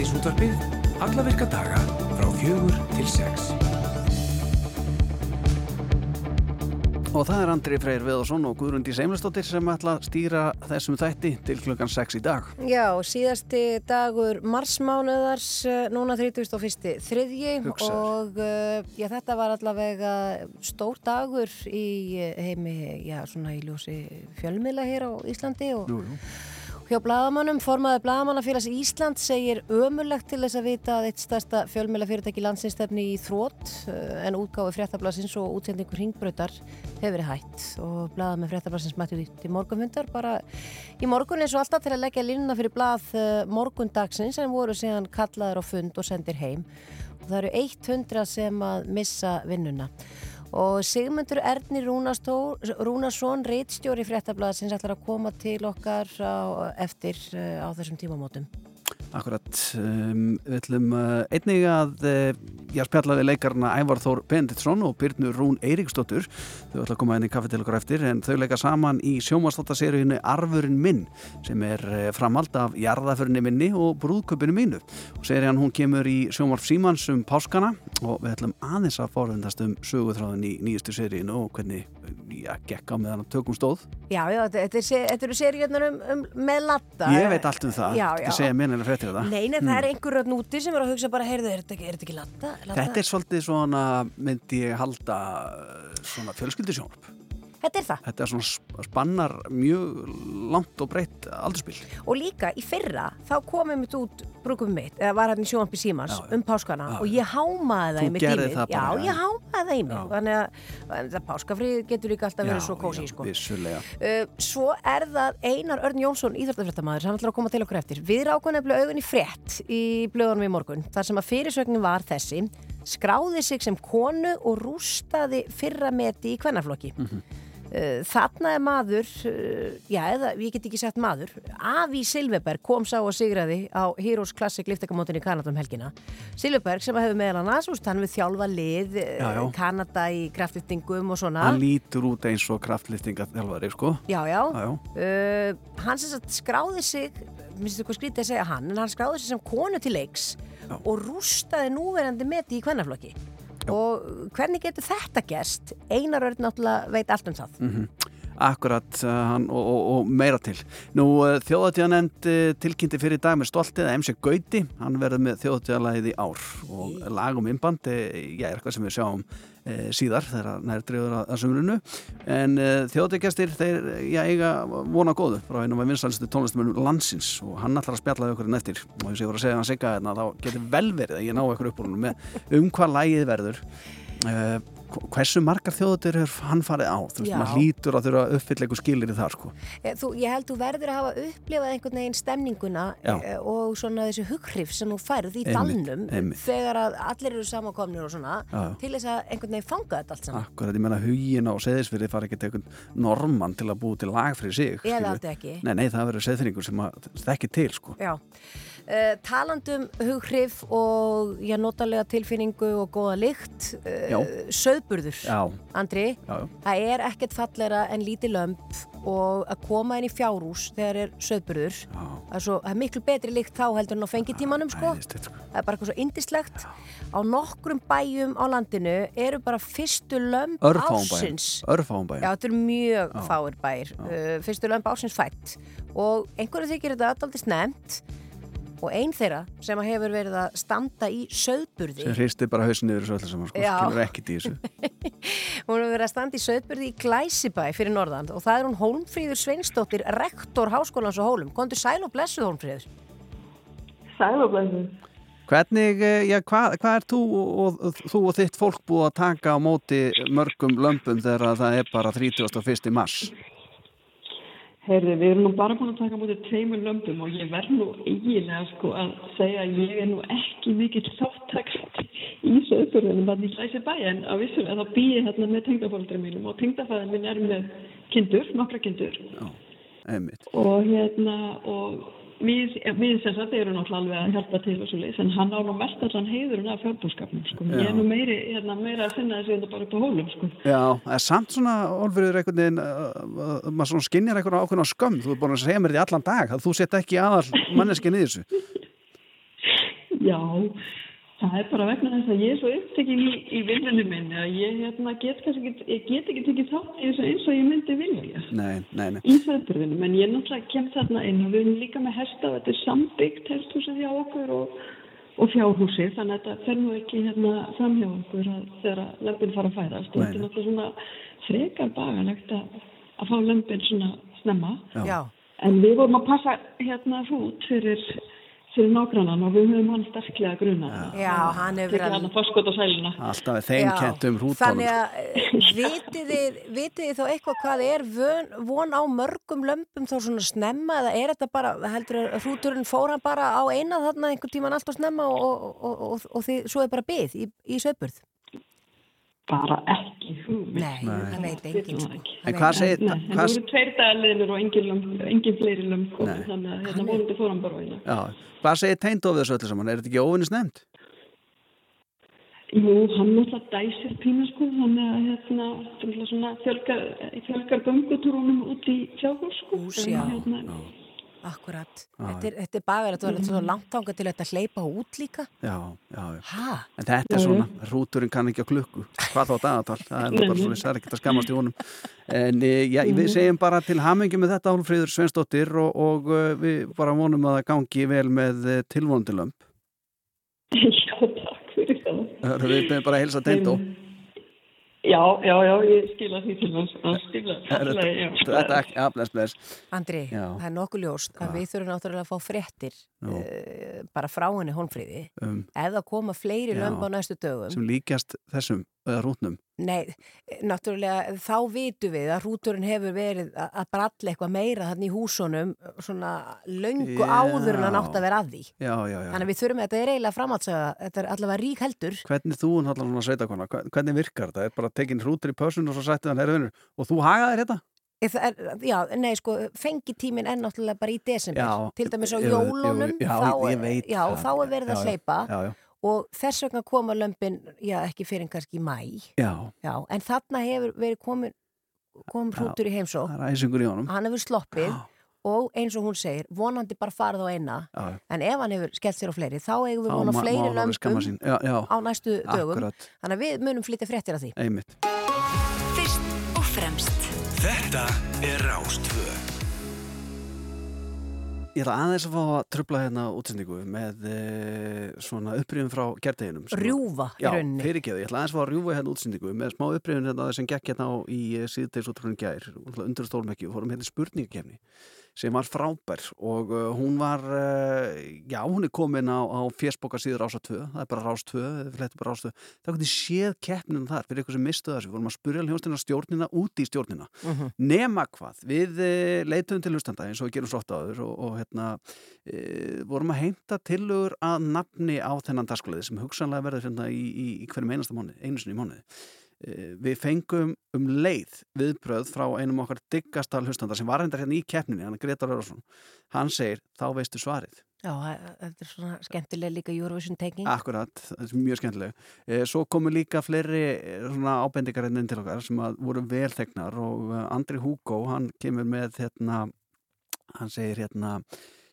Síðdeis útvarpið, alla virka daga frá fjögur til sex. Og það er Andri Freyr Veðarsson og Guðrundi Seimlastóttir sem ætla að stýra þessum þætti til klukkan 6 í dag. Já, síðasti dagur marsmánuðars, eh, núna 31. þriðji Hugsaðu. og uh, já, þetta var allavega stór dagur í eh, heimi, já, svona í ljósi fjölmiðla hér á Íslandi og Jú, jú. Hjá blagamannum, formaði blagamannafélags Ísland segir ömurlegt til þess að vita að eitt stærsta fjölmiðlafyrirtæki landsinsstefni í þrótt uh, en útgáfi fréttablasins og útsendingur ringbrautar hefur verið hætt. Og blagað með fréttablasins mættu því til morgunfundar bara í morgun eins og alltaf til að leggja línuna fyrir blað uh, morgundagsins en voru síðan kallaður á fund og sendir heim. Og það eru 100 sem að missa vinnuna og Sigmundur Erni Rúnastó- Rúnarsson reitstjóri fréttablaðsins ætlar að koma til okkar á, eftir uh, á þessum tímamótum Akkurat, um, við ætlum uh, einnig að uh, ég spjalla við leikarna Ævar Þór Benditsson og Byrnu Rún Eiríksdóttur. Þau ætla að koma inn í kaffi til okkur eftir en þau leika saman í sjómastáttaseríunni Arfurinn minn sem er uh, framhald af jarðaförinni minni og brúðköpinu mínu. Og serían hún kemur í sjómarf símans um páskana og við ætlum aðeins að forðundast um söguþráðin í nýjustu seríunu og hvernig já, gekk á meðan tökum stóð. Já, já, er þetta eru seríunar um, um, með latta Af það Nei, nei, það er einhver rödd núti sem er að hugsa bara, heyrðu, er þetta ekki, er þetta ekki latta? Þetta er svolítið svona, myndi ég halda svona fjölskyldisjónarp. Þetta er það. Þetta er svona sp- spannar mjög langt og breytt aldurspil. Og líka í fyrra, þá komum við út brúkum mitt, eða var hann í sjónampi símans Já, já. um páskana Já, og ég hámaði það Þú í mitt gerðir tímið. það bara, Já, já. ég hámaði það í mig. Já. Þannig að, að páskafrið getur líka alltaf verið svo kósi, sko. vissulega. Uh, svo er það Einar Örn Jónsson, íþróttafréttamaður, sem ætlar að koma til okkur eftir. Við rákum nefnilega augun í frétt í blöðunum í morgun, þar sem að fyrirsögnin var þessi, skráði sig sem konu og rústaði fyrra meti í kvennaflokki. Mhm. Uh, þarna er maður, uh, já, eða ég get ekki sagt maður, Avi Silveberg kom sá og sigraði á Heroes Classic liftakamótin í Kanada um helgina. Silveberg sem hefur meðal annars, úst, hann við þjálfa lið uh, Já, já. Kanada í kraftliftingum og svona. Hann lítur út eins og kraftliftinga þjálfari, sko. Já, já. Já, já. Uh, hann sem skráði sig minnst þú hvað skrítið að segja hann en hann skráði sig sem konu til leiks og rústaði núverandi meti í kvennaflokki og hvernig getur þetta gerst? Einar Örn náttúrulega veit allt um það Mhm. Akkurat uh, hann, og, og, og meira til. Nú, uh, þjóðatíðanend uh, tilkynnti fyrir í dag með stoltið að MC Gauti, hann verður með þjóðatíðalagið í ár og lag um innband, uh, já, er eitthvað sem við sjáum síðar þegar nær drefur að, að sömurinu. En uh, þjóðatíðgestir, þeir, já, eiga vona góðu frá einum af vinstalistu tónlistamönnum landsins og hann ætlar að spjalla við okkur en eftir og þess að ég voru að segja hann sigga hérna, þá getur vel verið að ég ná okkur upp úr með um hvað lagið verður. Uh, hversu margar þjóðatir er hann farið á þú veist, Já. maður hlýtur að þurfa eitthvað skilir í það sko. Eh, þú, Ég held þú verður að hafa upplifað einhvern veginn stemninguna Já. eh, og svona þessi hughrif sem þú færð í dalnum þegar að allir eru samankomnir og svona Já, til þess að einhvern veginn fanga þetta allt saman Akkurat, ég menna hugin á seðisfyrir fara ekki til einhvern normann til að búi til lag fyrir sig Ég þetta ekki Nei, nei, það verður seðfyringur sem að þekki til sko. Já, uh, talandum hughrif og já, notalega tilfinningu og góða lykt, uh, söðburður, Já, Andri, já, já, það er ekkert falleira en lítið lömp og að koma inn í fjárhús þegar er söðburður, það er, er miklu betri lykt þá heldur en á fengitímanum sko, sko. það er bara eitthvað svo indislegt. Á nokkrum bæjum á landinu eru bara fyrstu lömp Örfáum bæjum. ársins. Örfáum Já, bæjum þetta eru mjög fáir bæir, uh, fyrstu lömp ásins fætt og einhverju þykir þetta alltaf snemt og einn þeirra sem að hefur verið að standa í söðburði, sem hristi bara hausin niður þessu öllu saman sko. Skilur ekkit í þessu hún hefur verið að standa í söðburði í Glæsibæ fyrir norðan og það er hún Hólmfríður Sveinsdóttir, rektor Háskólans og Hólum. Kondur sæl og blessuð Hólmfríður. Sælublæsum. Hvernig, eh, já, hvað hva er þú og, og þú og þitt fólk búið að taka á móti mörgum lömpum þegar það er bara 31. mars? Heyrði, við erum nú bara búin að taka mútið tveimur lömpum og ég verð nú eiginlega sko að segja að ég er nú ekki mikill þáttakst í söðburðunum þannig í hlæsi bæ en á vissum að þá býði hérna með tengdafóldri mínum og tengdafæðin minn er með kindur, nokkra kindur Einmitt. og hérna og við, við sem sagt erum náttúrulega alveg að hjálpa til og svo leiðis en hann á nú mest allan heiðurinn af fjárbúskapnum sko. ég er nú meiri, hérna, meira að finna þessi þetta bara upp á hólum sko. Já, það er samt svona, Olfurður, einhvern veginn, uh, maður svona skinnjar einhvern ákveðna skömm, þú er búin að segja mér þetta í allan dag, að þú sett ekki aðal manneskin í þessu. Já, það er bara vegna þess að ég er svo upptekinn í, í viljunni minni að ég hérna, get, ekki, ég get ekki tekið þátt í þessu eins og ég myndi vilja Nei, nei, nei. í þauðbyrðinu. En ég náttúrulega kem þarna inn og við erum líka með hesta og þetta er sambyggt hesthúsið hjá okkur og, og fjárhúsið þannig að þetta fer nú ekki hérna fram hjá okkur að, þegar að lömpin fara að fæðast og þetta er náttúrulega svona frekar bagalegt að, að fá lömpin svona snemma. Já. Já, En við vorum að passa hérna hrút fyrir, fyrir nágrannan og við höfum hann sterklega gruna. Já, hann hefur verið. Alltaf er þeim Já, kent um hrútónum. Þannig að eh, vitið þið, vitið þið þá eitthvað hvað er von, von á mörgum lömpum þá svona snemma eða er þetta bara, heldur að hrúturinn fór hann bara á eina þarna einhvern tíman alltaf snemma og, og, og, og, og þið svo er bara byð í, í söpurð? Bara ekki hugmynd. Nei, það veit enginn sko. það. Það En hvað enginn. segir, Nei, en það hvað, voru tveir dagarliðnir og engin, lömb, engin fleiri Nei. þannig að hérna vonandi fór hann bara já, hvað segir teindófið þessu öllu saman? Er þetta ekki óvinnis nefnd? Jú, hann náttúrulega dæsir pínu sko, þannig að hérna, þetta er svona fjölgar, fjölgar göngutúrunum út í fjárhús sko. Hús, En já. Akkurat. Já, Þetta er, þetta er bagar að það er svo langt ánga til þetta hleypa út líka. Já, já, já. En þetta er svona, hrúturinn kann ekki á klukku. Hvað þá dagatal? Það er bara svona, það er ekkert að skammast í honum. En e, já, við segjum bara til hamingi með þetta Álfríður Svensdóttir og, og uh, við bara vonum að það gangi vel með uh, tilvonandilömp. já, takk fyrir það. Við byrjum bara að helsa teindó. Já, já, já, ég skila því til hans að stila. Þetta ekki, já, bless, bless. Andri, Já. það er nokkuð ljóst að við þurfum náttúrulega að fá fréttir Nú. uh, bara frá henni Hólmfríði. Um, Ef það koma fleiri Já. lömb á næstu dögum, sem líkjast þessum eða rútnum. nei, náttúrulega þá vitum við að rúturinn hefur verið að að bralla eitthvað meira þannig í húsunum svona löngu Já. áður en hann átt að vera að því. Já, já, já. Þannig að við þurfum, þetta er eiginlega framhaldsöga, þetta er allavega rík heldur. Hvernig þú náttúrulega svona sveitakona, hvernig virkar þetta? Er bara tekin hrútur í pössun og svo sættið hann vinnur og þú hagaðir þetta? Ef það Er, já, nei, sko, fengitíminn er náttúrulega bara í desember. Já, Til dæmis á jólunum, já, þá, ég veit já, það. þá er verið að hleypa Já, já, og þess vegna koma lömpin, já, ekki fyrir en kannski í mæ. já, Já, en þarna hefur verið komin, kom hrútur í heimsó, það er æsingur í honum. hann hefur sloppið og eins og hún segir, vonandi bara farið á eina, já, en ef hann hefur skellt sér á fleiri, þá eigum við Þá vona má- má fleiri lömpum sín. Já, já, á næstu dögum, akkurat, þannig að við munum flytja fréttir af því. einmitt. Fyrst og fremst Þetta Ég ætla aðeins að fá að trubla hérna útsendingu með e, svona upprýðum frá gerdeginum. sem- Rjúfa í Já, rauninni. fyrirgeðu, ég ætla aðeins að fá að rjúfa hérna útsendingu með smá upprýðun hérna sem gekk hérna á í síðdeis útrúin gær, undir stólmekki og fórum hérna í spurningakefni sem var frábær og uh, hún var, uh, já, hún er komin á, á fjersbóka síður ása 2, það er bara rás 2, það flettur bara rás 2, það getur séð keppnum þar fyrir ykkur sem mistuð þessu, við vorum að spurja hljónstina stjórnina út í stjórnina, Mhm. nema hvað, við uh, leitum til hlustanda eins og við gerum svo oft áður og, og hérna, uh, vorum að heimta tillögur að nafni á þennan dagskóliði sem hugsanlega verður hérna í, í, í hverjum einasta mánuði, einu sinni í mánuði. Eh, Við fengum um leið viðbröð frá einum okkar diggastal hlustanda sem var reyndar hérna í keppninni, hann er Gretar Örvarsson. Hann segir, þá veistu svarið. Já, þetta er svona skemmtilega líka Eurovision tenging. Akkurat, það er mjög skemmtileg. Eh, Svo komu líka fleiri eh, svona ábendingar hérna inn til okkar sem voru velþegnar og Andri Hugo, hann kemur með hérna, hann segir hérna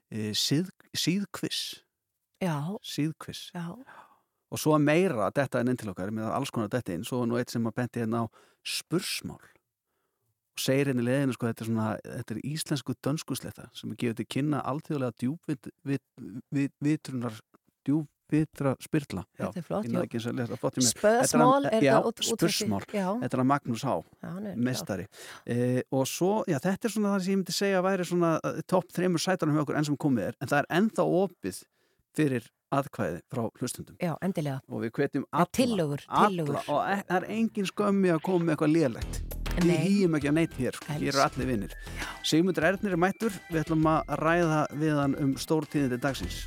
eh, síð, síðkviss, Já, síðkviss. já, Og svo meira að detta inn til okkar með alls konar detta inn, svo nú eitt sem að benti hérna á spursmál og segir henni leðinu sko þetta er svona þetta er íslensku dönskusletta sem er gefið til kynna alþjóðlega djúpvit vit, vit, vitrunar djúpvitra spyrla. Já, þetta er flott. lesa flott Spöðsmál er það spursmál. Þetta er að Magnús Há, mestari eh, og svo, já þetta er svona það sem ég myndi segja að væri svona eh, topp þreymur sætanum hjá okkur enn sem komið er, en það er ennþá opið fyrir aðkvæði frá hlustundum Já, endilega. og við hvetjum Ja, alla, tillögur, alla tillögur. og e það er engin skömmi að koma með eitthvað lélegt. Við hýjum ekki að neitt hér sko. hér eru allir vinnir Sigmundur Ernir er mættur, við ætlum að ræða við hann um stórtíðindi dagsins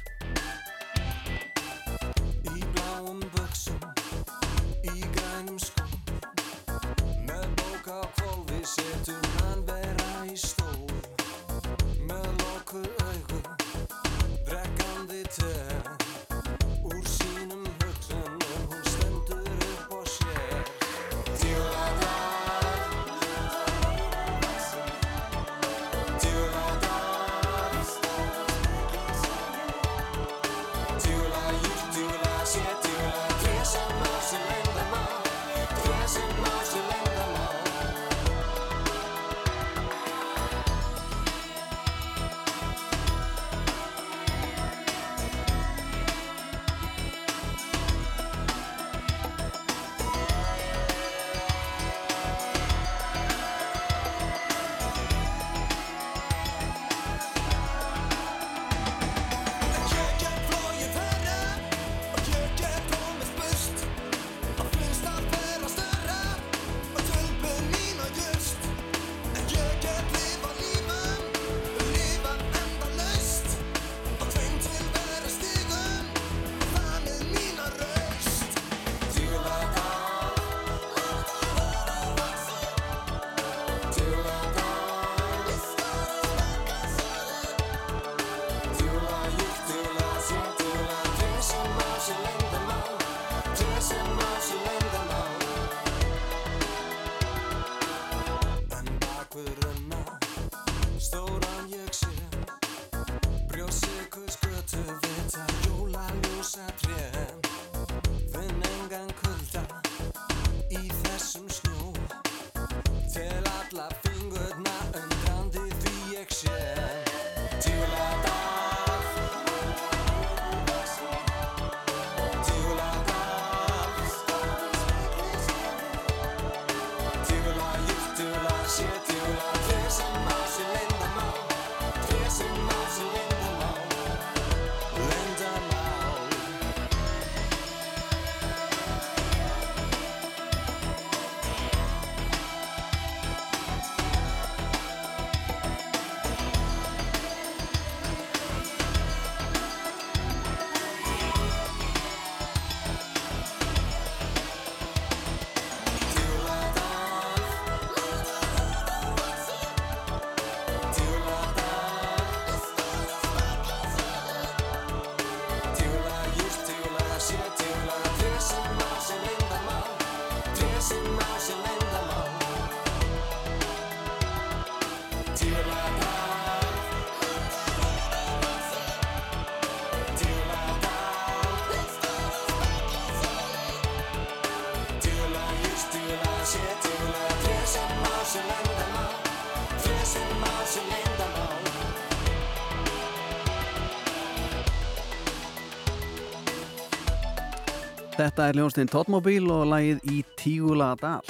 Þetta er ljónstinn Tóttmóbíl og lagið í Tígula dal.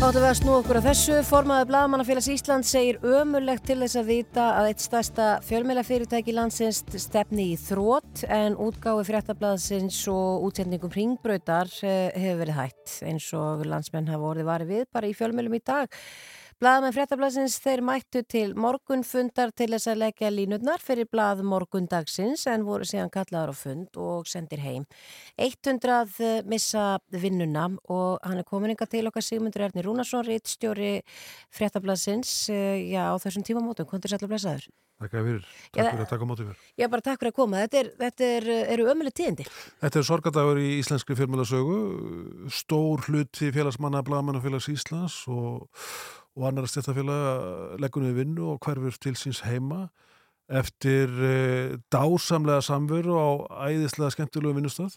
Áttum við að snú okkur á þessu. Formaður Blagamannafélags Ísland segir ömurlegt til þess að vita að eitt stærsta fjölmjölafyrirtæki landsins stefni í þrótt en útgáfi fréttablaðsins og útsendingum ringbrautar eh, hefur verið hætt eins og landsmenn hafa orðið varið við bara í fjölmjölum í dag. Blaðamenn fréttablaðsins þeir mættu til morgunfundar til þess að leggja línutnar fyrir blað morgundagsins en voru síðan kallaður á fund og sendir heim. 100 missa vinnuna og hann er komin inga til okkar Sigmundur Erni Rúnarsson, rittstjóri fréttablaðsins já, á þessum tímamótum. Kontur sætla blessaður? Takk fyrir, takk fyrir að taka á móti mér. Já, bara takk fyrir að koma. Þetta, er, þetta er, eru ömuleg tíðindi. Þetta er sorgadagur í íslenskri fjölmjölasögu, stór hluti félagsmanna Blagamannafélags Íslands og, og annar stjættafélag leggur við vinnu og hverfur til síns heima eftir eh, dásamlega samveru á æðislega skemmtilegu vinnustöð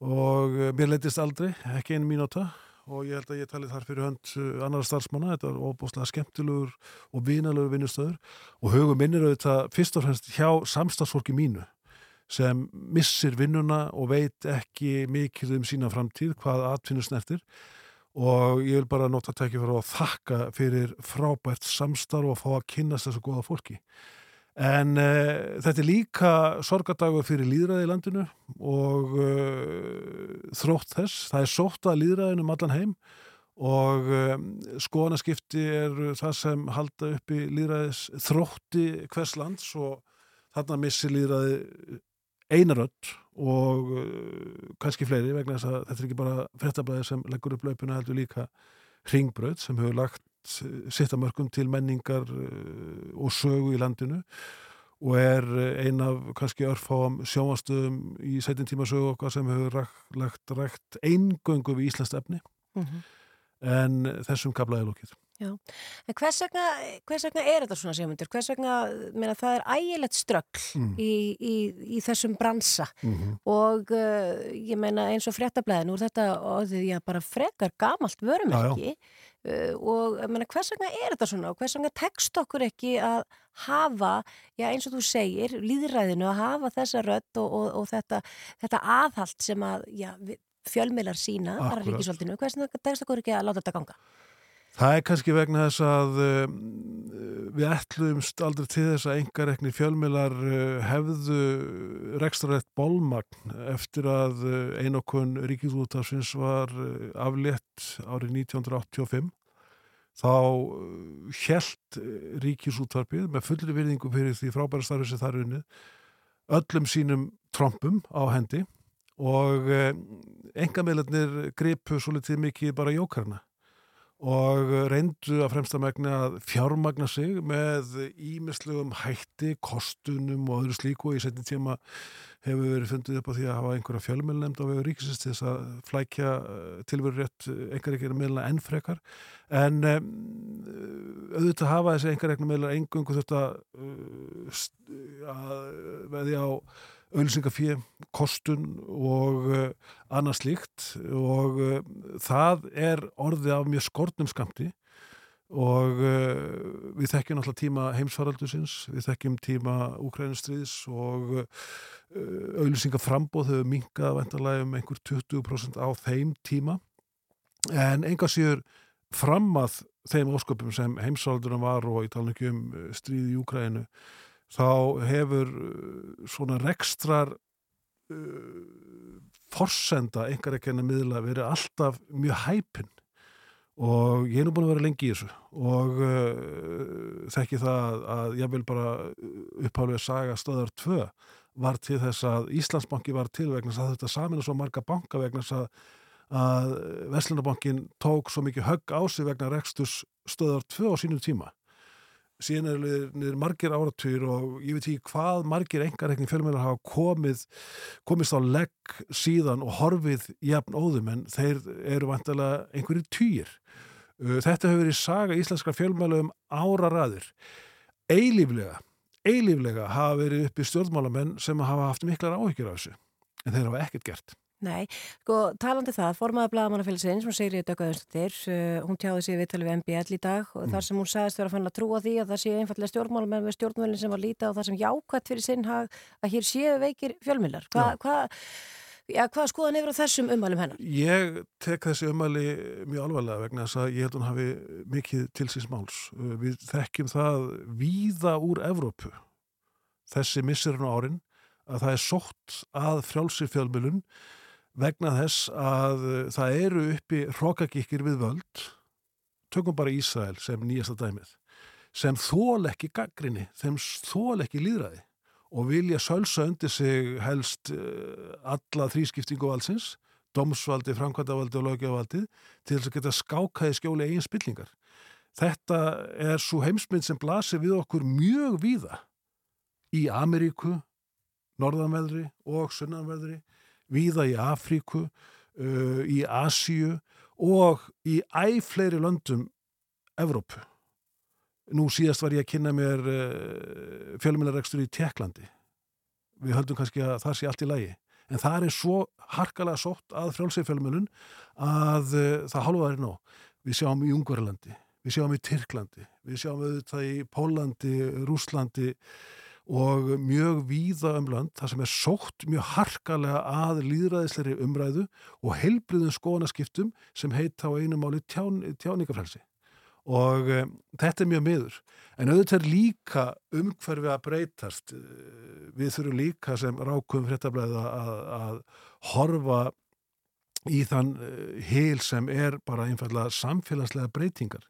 og eh, mér leittist aldrei, ekki einu mínúta. Og ég held að ég talið þar fyrir hönd eh, annara starfsmanna, þetta er óbúslega skemmtilegur og vinalegur vinnustöður og hugum minnir auðvitað fyrst og fremst hjá samstagsfólki mínu sem missir vinnuna og veit ekki mikið um sína framtíð, hvað atvinnust eftir og ég vil bara nota tækja fyrir að þakka fyrir frábært samstarf og fá að kynnast þessu góða fólki. En uh, þetta er líka sorgadagur fyrir líðræði í landinu og uh, þrótt þess. Það er sótt að líðræðinu um allan heim og um, skoðanaskipti er það sem halda upp í líðræðis þrótti hvers lands og þarna missir líðræði einaröld og uh, kannski fleiri vegna þess að þetta er ekki bara frettablaði sem leggur upp löpuna heldur líka ringbröð sem hefur lagt sitt að mörgum til menningar uh, og sögu í landinu og er ein af kannski örfáam sjónvastöðum í sætin tíma sögu okkar sem hefur lagt rækt eingöngu við Íslands efni en þessum kablaði lókið. En hvers vegna, hvers vegna er þetta svona segmundur? Hvers vegna, meina, það er ægilegt ströggl Mm. í, í, í þessum bransa Mm -hmm. og uh, ég meina eins og fréttablaðin úr þetta orðið já bara frekar gamalt vörumerki uh, og meina hvers vegna er þetta svona og hvers vegna tekst okkur ekki að hafa, já eins og þú segir líðræðinu að hafa þessa rödd og, og, og þetta, þetta aðhald sem að já, við- fjölmiðlar sína bara hvers vegna tekst okkur ekki að láta þetta ganga? Það er kannski vegna þess að um, við ætlumst aldrei til þess að engarekni fjölmiðlar uh, hefðu rekstrarætt bólmagn eftir að uh, einokun ríkisútafsins var uh, aflétt árið 1985 þá hjælt ríkisútvarpið með fullri virðingu fyrir því frábæra starfi sem það er unnið öllum sínum trompum á hendi og engameilarnir gripu svolítið mikið bara jókarna og reyndu að fremsta megna fjármagna sig með ímislegum hætti, kostunum og öðru slíku. Og í setni tíma hefur verið fundið upp á því að hafa einhverja fjölmjölnefnd á vegu ríkisins til þess að flækja tilveru rétt einhver ekki meðluna enn frekar. En um, auðvitað hafa þessi einhver ekki meðluna engungu þetta uh, að veði á auðlýsingafíu, kostun og uh, annað slíkt. Og uh, það er orðið af mjög skortnum skamti og uh, við þekkjum alltaf tíma heimsfaraldusins, við þekkjum tíma Úkrænustriðs og auðlýsingaframbóð hefur minkað vendarlega um einhver 20% á þeim tíma. En enga síður fram að þeim ósköpum sem heimsfaraldunum var og í um uh, stríði í Úkrænu þá hefur uh, svona rekstrar uh, forsenda einhver ekki enn að miðla verið alltaf mjög hæpinn og ég er nú búin að vera lengi í þessu og uh, þekki það að, að ég vil bara upphálega saga stöðar 2 var til þess að Íslandsbanki var til vegna þess að þetta samina svo marga banka vegna þess að, að Veslunabankin tók svo mikið högg á sig vegna reksturs stöðar 2 á sínum tíma síðan er niður margir áratugir og ég veit ekki hvað margir engarekni fjölmjölar hafa komið komist á legg síðan og horfið jafn óðum en þeir eru vantilega einhverjir týjir. Þetta hefur verið saga íslenskra fjölmjöla um áraræðir. Eilíflega, eilíflega hafa verið uppi stjórnmálamenn sem hafa haft miklar áhyggjur af þessu en þeir hafa ekkert gert. Nei, sko talandi það, formaður blagamannafélagsins, hún segir í Döggaðunstóttir, uh, hún tjáði sig viðtalið við MBL í dag og þar sem hún sagðist vera að fann að trúa því að það sé einfallega stjórnmálamenn með stjórnmálinn sem var lítið á það sem jákvætt fyrir sinn hag að hér séu veikir fjölmillar. Hva, hva, ja, hvað skoðan yfir á þessum ummælum hennar? Ég tek þessi umæli mjög alvarlega vegna þess að ég held hún hafi mikið til síns máls. Uh, Við þekkjum það víða úr Evrópu þessi vegna þess að uh, það eru uppi hrókagikir við völd tökum bara Ísrael sem nýjasta dæmið sem þól ekki gaggrinni, þeim þól ekki líðræði og vilja sölsa undir sig helst uh, alla þrískiptingu valsins, domsvaldi, framkvæmdavaldi og lögjavaldi til þess að geta skákaði skjóli eigin spillingar. Þetta er svo heimsmynd sem blasir við okkur mjög víða í Ameríku, norðanveðri og sunnanveðri, víða í Afríku, uh, í Asíu og í æfleiri löndum Evrópu. Nú síðast var ég að kynna mér uh, fjölmjölarekstur í Tjekklandi. Við höldum kannski að það sé allt í lagi. En það er svo harkalega sótt að frjálsifjölmjölun að uh, það hálfa er nóg. Við sjáum í Ungverlandi, við sjáum í Tyrklandi, við sjáum auðvitað í Pólandi, Rúslandi og mjög víða um lönd þar sem er sótt mjög harkalega að líðræðisleiri umræðu og heilbriðum skoðanaskiptum sem heita á einu máli tján, tjáningafrelsi og um, þetta er mjög miður. En auðvitað er líka umhverfi að breytast. Eh, við þurfum líka sem rákum fréttablaði að, að horfa í þann uh, hil sem er bara einfallega samfélagslega breytingar.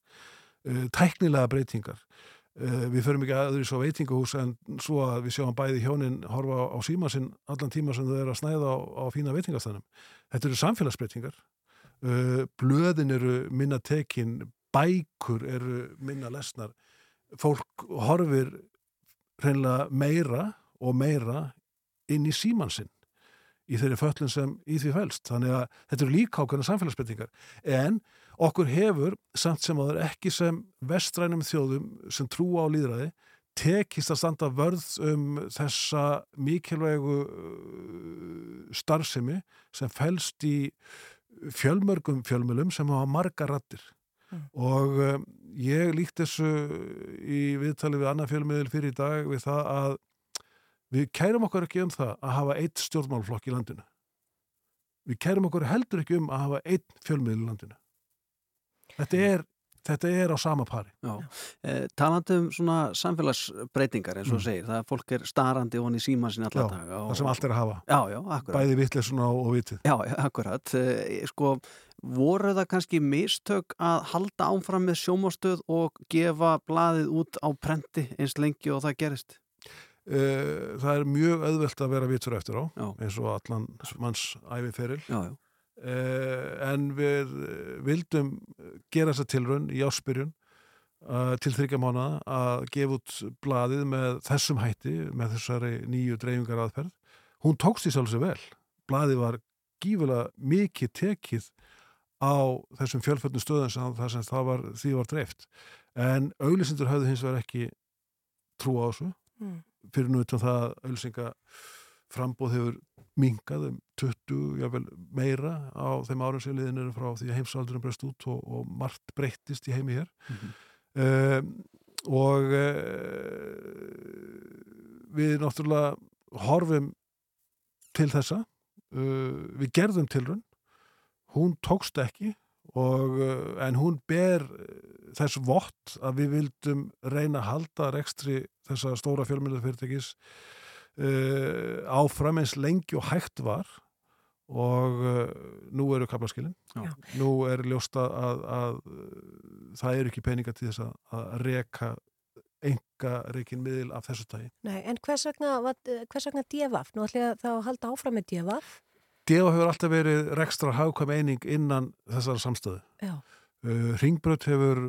Tæknilega breytingar við förum ekki aður í svo veitingahús en svo að við sjáum bæði hjónin horfa á síma sinn allan tíma sem þau eru að snæða á, á fína veitingastænum þetta eru samfélagsbreytingar uh, blöðin eru minna tekin bækur eru minna lesnar fólk horfir hreinlega meira og meira inn í síman sinn í þeirri föllin sem í því fælst. Þannig að þetta eru líka ákveðna samfélagsbreytingar. En okkur hefur, samt sem áður ekki sem vestrænum þjóðum sem trúa á líðræði, tekist að standa vörð um þessa mikilvægu uh, starfsemi sem fælst í fjölmörgum fjölmölum sem hafa marga rattir. Og um, ég líkt þessu í viðtali við annað fjölmiðil fyrir í dag við það að við kærum okkur ekki um það að hafa eitt stjórnmálflokk í landinu. Við kærum okkur heldur ekki um að hafa eitt fjölmiðil í landinu. Þetta er, þetta er á sama pari. Já, eh, talandi um svona samfélagsbreytingar eins og þú segir, það að fólk er starandi og hann í síma sinni alla Mm. Já, og, Það sem allt er að hafa. Já, já, akkurat Bæði vitleysuna og, og vitið. Já, akkurat, Eh, sko voru það kannski mistök að halda áfram með sjómastöð og gefa blaðið út á prenti eins lengi og það gerist Eh, Það er mjög auðvelt að vera vitur eftir á, Já. eins og allan manns æfiferil. Já, já, En við eh, vildum gera þessa tilraun í áspyrjun uh, til þryggja mánuða að gefa út blaðið með þessum hætti, með þessari nýju dreifingar aðferð. Hún tókst í sjálfsög vel. Blaðið var gífulega mikið tekið á þessum fjölföldnum stöðum sem það sem það var, því var dreift. En auglisendur höfðu hins vegar ekki trú á þessu Mm. fyrir nú utan það að auglisenga frambóð hefur minkað um 20, jável meira á þeim árum sem liðin eru frá því að heimsaldurinn breyst út og, og margt breyttist í heimi hér. Um, og uh, við náttúrulega horfum til þessa uh, við gerðum tilrun hún tókst ekki og, uh, en hún ber þess vott að við vildum reyna að halda rekstri þessa stóra fjölmjöldafyrirtækis uh, áfram eins lengi og hægt var og uh, nú eru kaplaskilin Já. nú er ljósta að, að, að það eru ekki peninga til þess að, að reka enga reikin miðil af þessu tagi. Nei, en hvers vegna, var- hvers vegna DFF? Nú ætlum ég þá að halda áfram með DFF. Defa hefur alltaf verið rekstra hagkvæm eining innan þessara samstöðu. Já. Uh, Ringbröð hefur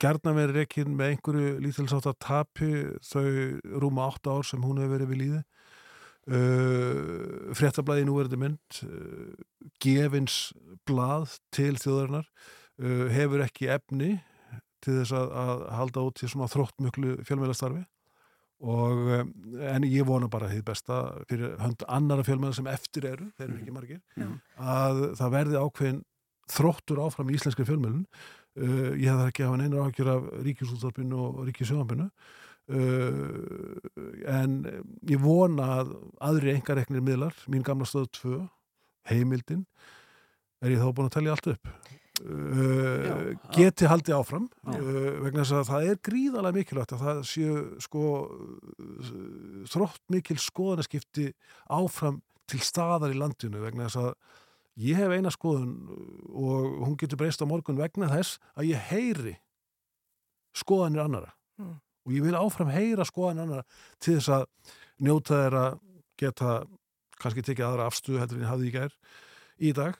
gerna verið rekin með einhverju lítilsátt að tapi þau rúma 8 ár sem hún hefur verið við líði uh, fréttablaði núverði mynd uh, gefins blað til þjóðarinnar uh, hefur ekki efni til þess að, að halda út til svona þróttmöklu fjölmjölastarfi og um, en ég vona bara því besta fyrir hönd annara fjölmjöla sem eftir eru, þeir eru ekki margir Já. að það verði ákveðin þróttur áfram í íslenski fjölmjölun uh, ég hef ekki að hafa neina ákjör af ríkisúltarpinu og ríkisjónapinu uh, en ég vona að aðri engareknir miðlar, mín gamla stöðu 2 heimildin er ég þá búin að telja allt upp. Uh, geti haldið áfram Já. uh, vegna þess að það er gríðalega mikilvægt að það séu sko þrótt mikil skoðanaskipti áfram til staðar í landinu vegna þess að ég hef eina skoðun og hún getur breyst á morgun vegna þess að ég heyri skoðanir annara Mm. og ég vil áfram heyra skoðanir annara til þess að njóta þeirra geta kannski tekið aðra afstöðu heldur en ég hafði í gær í dag.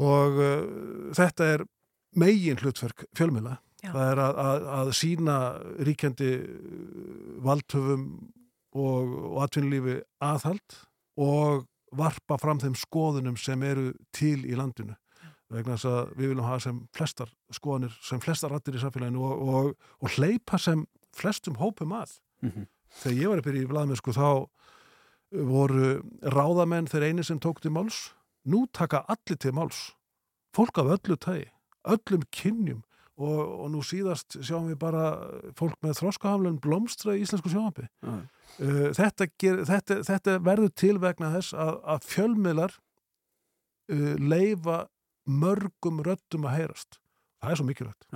Og uh, þetta er megin hlutverk fjölmjöla það er að, að, að sína ríkjandi valdhöfum og, og atvinnulífi aðhald og varpa fram þeim skoðunum sem eru til í landinu. Vegna þess að við viljum hafa sem flestar skoðanir, sem flestar rattir í samfélaginu og, og, og hleypa sem flestum hópum að. Mhm. þegar ég var að byrja í blaðmennsku þá voru ráðamenn þeir eini sem tók til máls. Nú taka allir til máls. Fólk af öllu tægi, öllum kynjum og, og nú síðast sjáum við bara fólk með þroskahamlun blómstra í íslensku sjónampi Já. uh, þetta, ger, þetta, þetta verður til vegna þess að, að fjölmiðlar uh, leifa mörgum röddum að heyrast það er svo mikilvægt.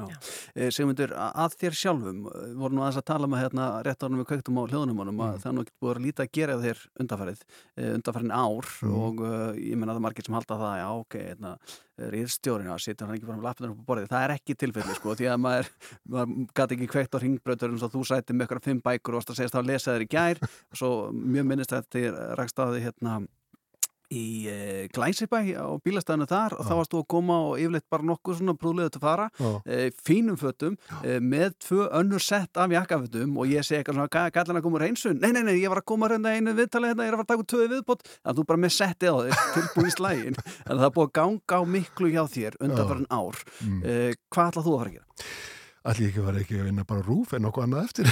Eh, Sigmundur, að þér sjálfum eh, voru nú aðeins að tala með hérna rétt ánum við kveiktum á hljóðnumunum að Mm. það er nú búið að líta að gera þér undarfærið undarfærin ár Mm. og uh, ég menna það er margir sem halda það já ok, hérna, rýðstjórin að sitja hann ekki bara með lappinur upp á borðið, það er ekki tilfelli sko, því að maður, maður gæti ekki kveikt á ringbrautur eins og þú sætti með ykkur fimm bækur og varst að segja að lesa þér í gær. Og svo mjög minnist þetta rækst á því hérna í e, Glæsibæ á bílastæðinu þar og Já. þá varst þú að koma og yfirleitt bara nokkuð svona brúðlega til fara Já. e, fínum fötum e, með tvö önnur sett af jakkafötum og ég segi eitthvað svona gætlan að koma úr einsun nei, nei, nei, ég var að koma reynda einu viðtalið hérna, ég er að fara að taka tvö viðbót að þú bara með settið á þig tilbúið í slægin en það er búið að ganga á miklu hjá þér undanfærin ár Mm. hvað ætlað þú að fara að gera? Allir ekki var ekki að vinna bara rúf en okkur annað eftir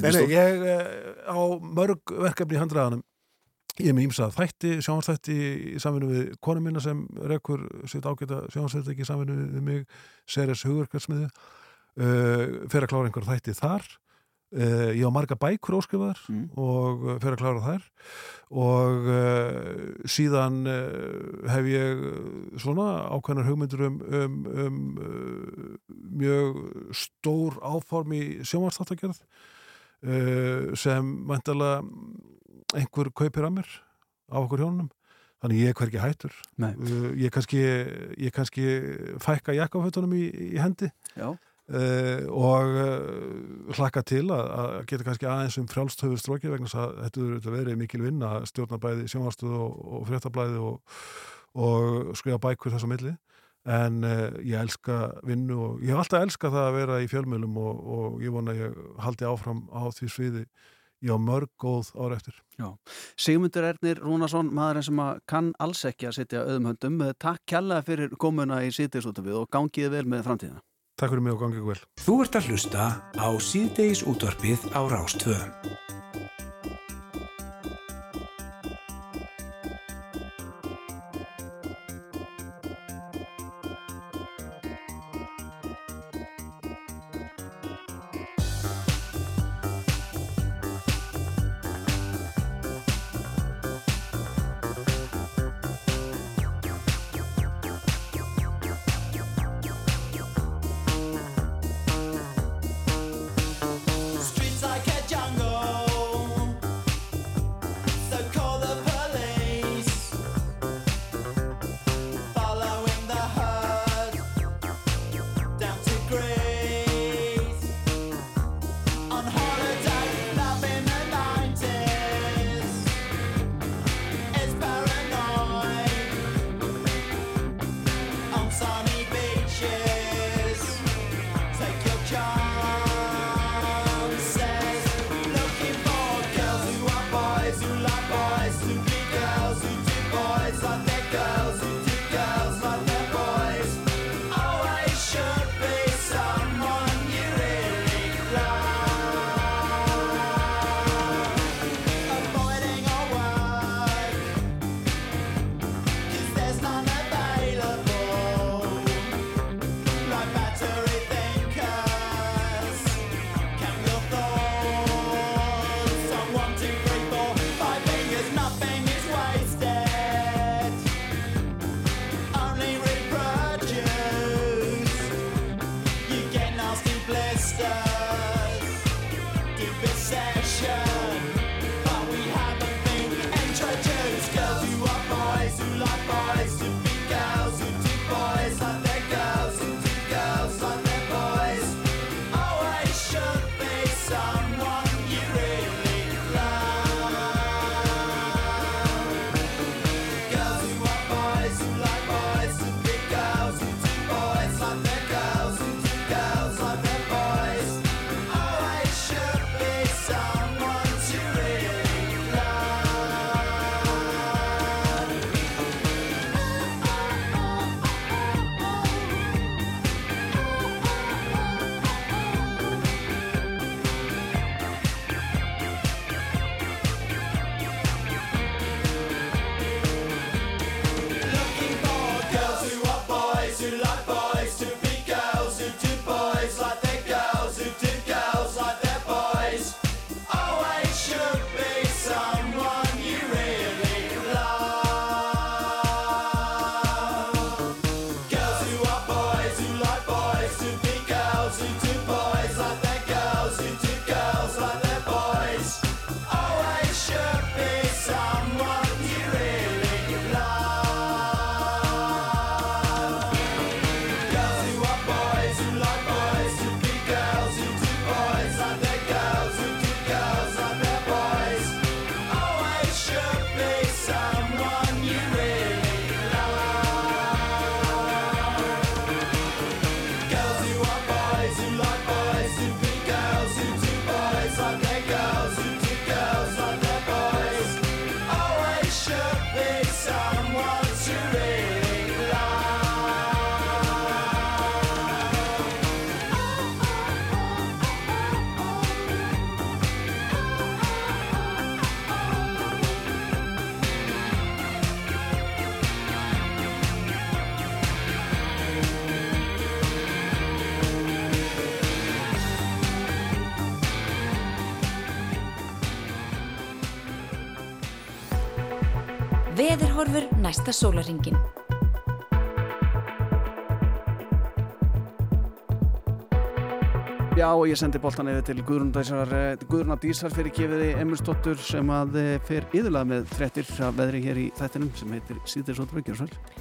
nei, ég eh, á mörg verkefni í handraðanum ég með ímsað þætti, sjónvarsþætti í samvinnu við konu mína sem rekur sitt ágæta sjónvarsþætti í samvinnu við mig, Seres Hugverkarsmiðu uh, fer að klára einhver þætti þar. Uh, ég á marga bækur óskrifaðar Mm. og uh, fer að klára þær. Og uh, síðan hef ég svona ákveðnar hugmyndur um, um, um mjög stór áform í sjónvarsþáttagerð uh, sem vantalega einhver kaupir að mér á okkur hjónum. Þannig ég er hvergi hættur. Uh, ég kannski, ég kannski fækka jakkafötunum í, í hendi. Já, uh, og hlakka til að, að geta kannski aðeins um frjálst höfur stróki vegna þess að þetta auðvitað verið mikil vinna að stjórna bæði sjónvarstöð og, og fréttablaði og, og skrifa bækur þess á milli en uh, ég elska vinnu og ég hef alltaf elskað það að vera í fjölmjölum og, og ég vona að ég haldi áfram á því sviði ég á mörg góð ára eftir Sigmundur Ernir Rúnarsson, maðurinn sem að kann alls ekki að sitja auðum höndum. Takk kjærlega fyrir komuna í síðdeisútafið og gangiði vel með framtíðina. Takk fyrir mig og gangið vel Þú ert að hlusta á síðdeis útvarpið á Rástvö. Sólaringin. Já, og ég sendi boltan yfir til Guðruna Dísar fyrir gefiði Emilsdóttur sem að eh, fer yðurlega með frettir af veðri hér í þættinum sem heitir Sýðir Sóttur Gjörnsvæl.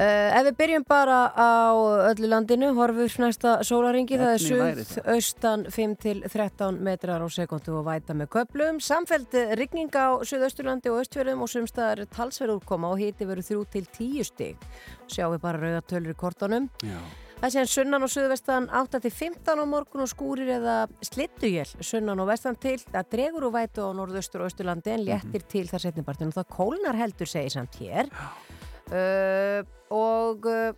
Uh, ef við byrjum bara á öllu landinu, horfur næsta sólaringi, það er suð, austan 5-13 metrar á sekundu og væta með köplum. Samfeld rigning á suðausturlandi og austfjörðum og sumstaðar talsverð úrkoma og hiti verður 3-10 stig. Sjáum við bara rauða tölur í kortunum. Já. Það síðan sunnan og suðvestan 8-15 á morgun og skúrir eða slittuél sunnan og vestan til. Það dregur úr vætu á norðaustur og austurlandi en léttir til þar setnibartinu. Það kólnar heldur segir samt hér. Uh, og uh,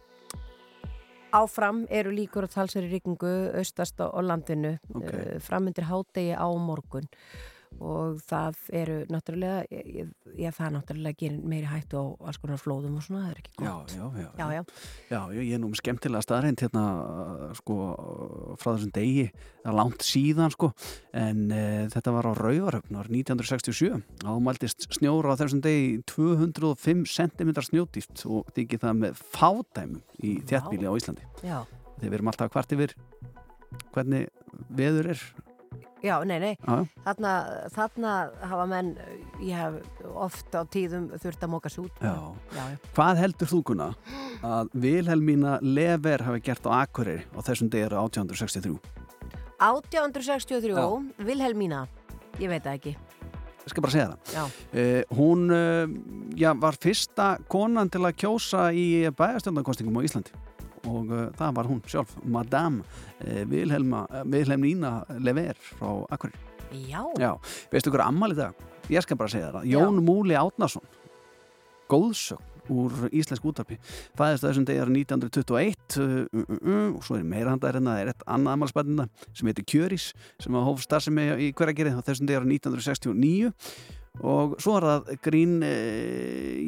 áfram eru líkur að talsveri rigningu austast á, landinu Ok. uh, framundir hádegi á morgun og það eru náttúrulega ég, ég, það náttúrulega gerir meiri hættu á alls konar flóðum og svona, það er ekki gott já, já. já, já. Já, ég ég er nú með skemmtilega staðreind hérna, sko, frá þessum degi, það er langt síðan, sko, en uh, þetta var á Rauvaröfn ár 1967. Ámældist snjóra á þessum degi 205 cm snjódýft og þykir það með fádæmum í þjættbíli á Íslandi. já. Þegar við erum alltaf kvart yfir hvernig veður er. Já, nei, nei, já. þarna, þarna hafa menn, ég hef oft á tíðum þurft að móka svo út. Já. Já, já. Hvað heldur þú, Gunna, að Vilhelmína Lever hafi gert á Akureyri á þessum degi eru 1863? 1863, Já. Vilhelmína, ég veit það ekki. Ég skal bara segja það. Uh, hún já, var fyrsta konan til að kjósa í bæjarstjórnarkostingum á Íslandi og uh, það var hún sjálf, Madame uh, Vilhelma, uh, Vilhelmína Lever frá Akureyri. já, Já, veistu hver ammali dag? Ég skal bara segja það. Jón Múli Átnason, góðsögn úr íslensk útarpi fæðist þessum degi árið 1921 uh, uh, uh, og svo er meira handar en það er eitt annað amalspennina sem heitir Kjörís sem hóf starfsemi í hverjargerið þessum degi árið 1969 og svo er það grín e,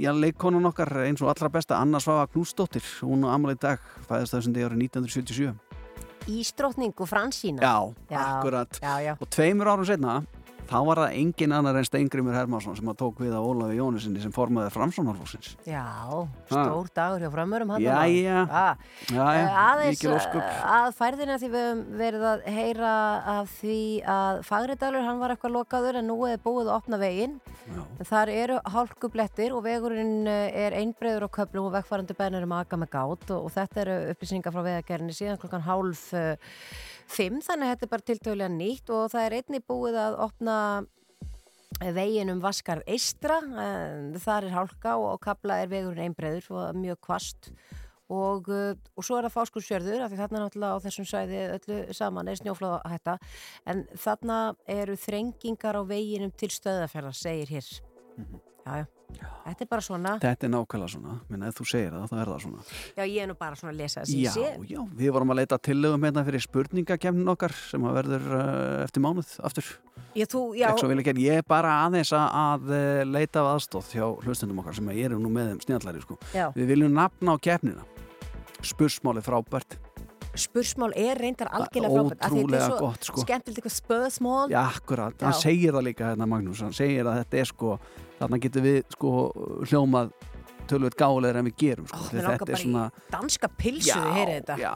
já, leikkonan okkar eins og allra besta Anna Svafa Knúsdóttir hún á amalið dag fæðist þessum degi árið 1977 Ístrotning og Fransína. Já, Já. akkurat já. og tveimur árum setna þá var það engin annar en Steingrimur Hermansson sem að tók við af Ólafi Jónusinni sem formaði Framsónarflóksins Já, stór dagur hjá framörum Já, já, Eh, aðeins eh, að færðina því við höfum verið að heyra af því að Fagridalur hann var eitthvað lokaður en nú er búið að opna veginn. Þar eru hálkublettir og vegurinn eh, er einbreiður á köflum og vegfærandi bennir um aga með gát og, og þetta eru upplýsingar frá vegagerðinni síðan klokkan hálf fimm þannig að þetta er bara tiltölulega nýtt og það er einnig búið að opna veginn um Vaskarð Eistra þar er hálka og, og kabla er vegurinn er mjög kvast og, uh, og svo er það fáskursjörður af því þarna náttúrulega á þessum svæði öllu saman er snjóflóða hætta en þarna eru þrengingar á veginum til stöðafjörðar segir hér. Já, já, þetta er bara svona. Þetta er nákvæmlega svona, minna ef þú segir það þá er það svona. Já, ég er nú bara svona að lesa það sem Já, ég sé. já, við vorum að leita tillögum hérna fyrir spurningakemnin okkar sem að verður uh, eftir mánuð aftur. Já, þú, já, Ekki ég er bara aðeins að, að eh, leita af aðstóð hjá hlustendum okkar sem að ég erum nú með þeim snjallari sko. já. Við viljum nafna á keppnina. Spursmáli frábært spursmál er reyndar algjörlega frábært því þetta er svo sko. skemmtilegt eitthvað spöðsmál Já, akkurat, hann Já. segir það líka hérna Magnús, hann segir að þetta er sko þarna getur við sko hljómað tölvöld gáleir en við gerum sko, Ó, þetta er svona danska pilsu við heyrið þetta. já,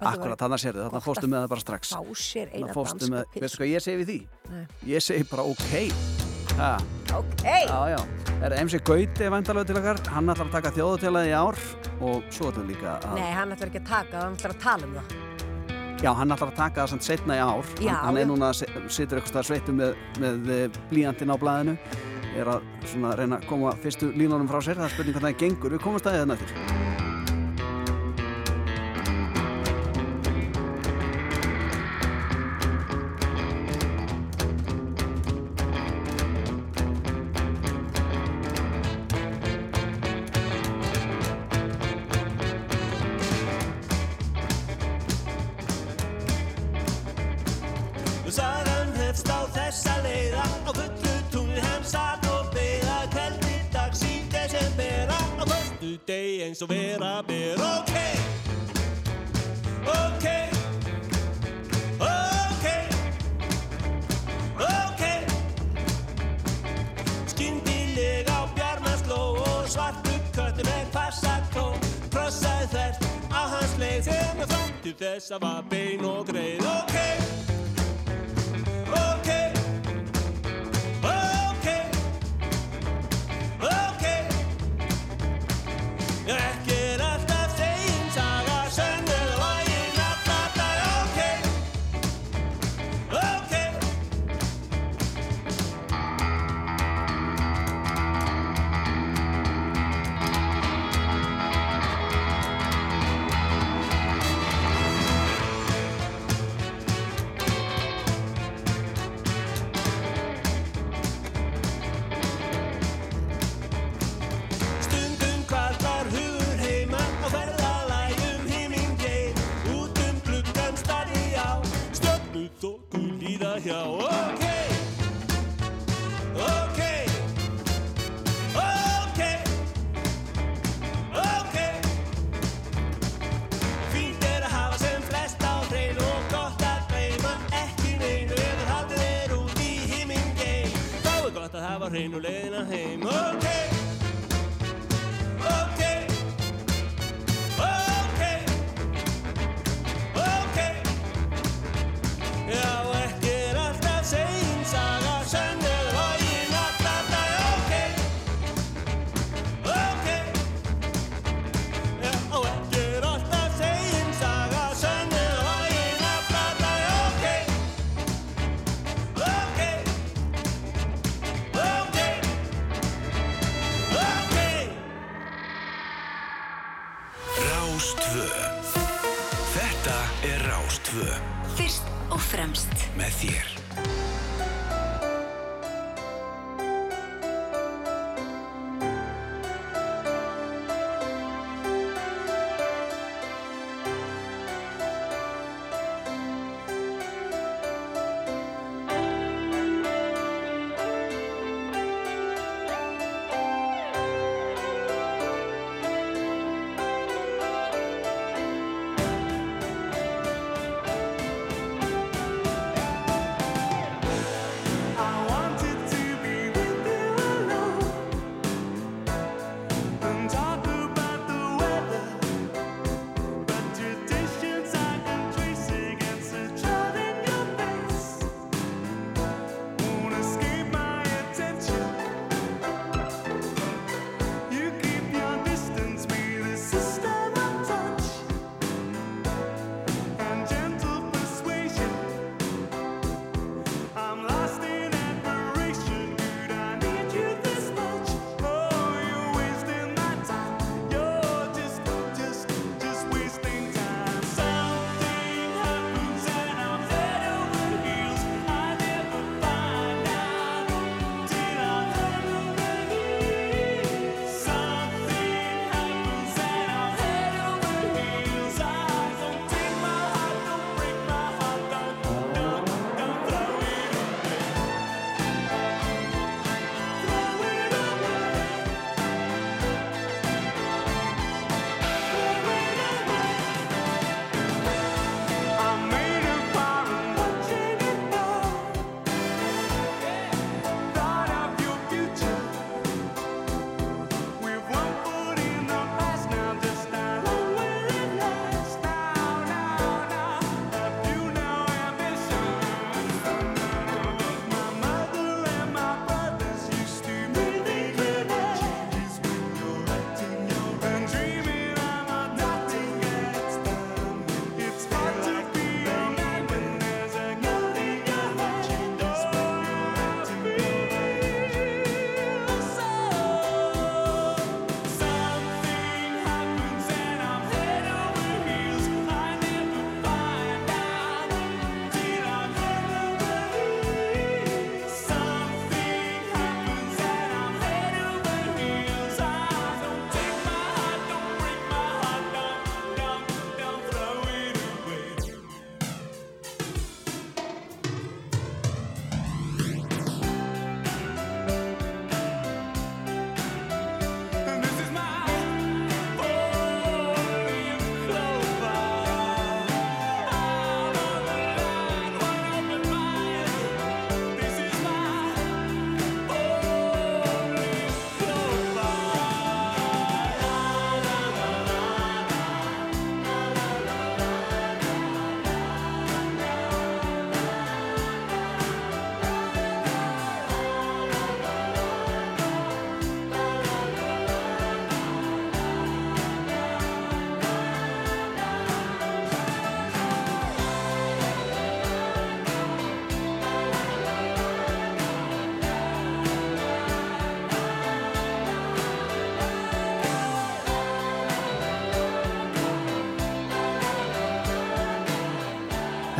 akkurat, þannig sérðu, þarna gott fórstu að með það bara strax. sér eina fórstu danska með, veistu hvað ég segi við því? Nei. Ég segi bara ok. Ha, ok, Já, já, það er MC Gauti vandalega til okkar, hann ætlar að taka þjóðutjálaði í ár og svo við líka að nei, hann ætlar ekki að taka hann ætlar að tala um það. Já, hann ætlar að taka það samt setna í ár. Já, hann, hann er núna, situr eitthvað stað sveitum með, með eh, blýantinn á blaðinu. Er að svona reyna að koma fyrstu línunum frá sér, það er spurning hvað það gengur. Við komum staðið þarna eftir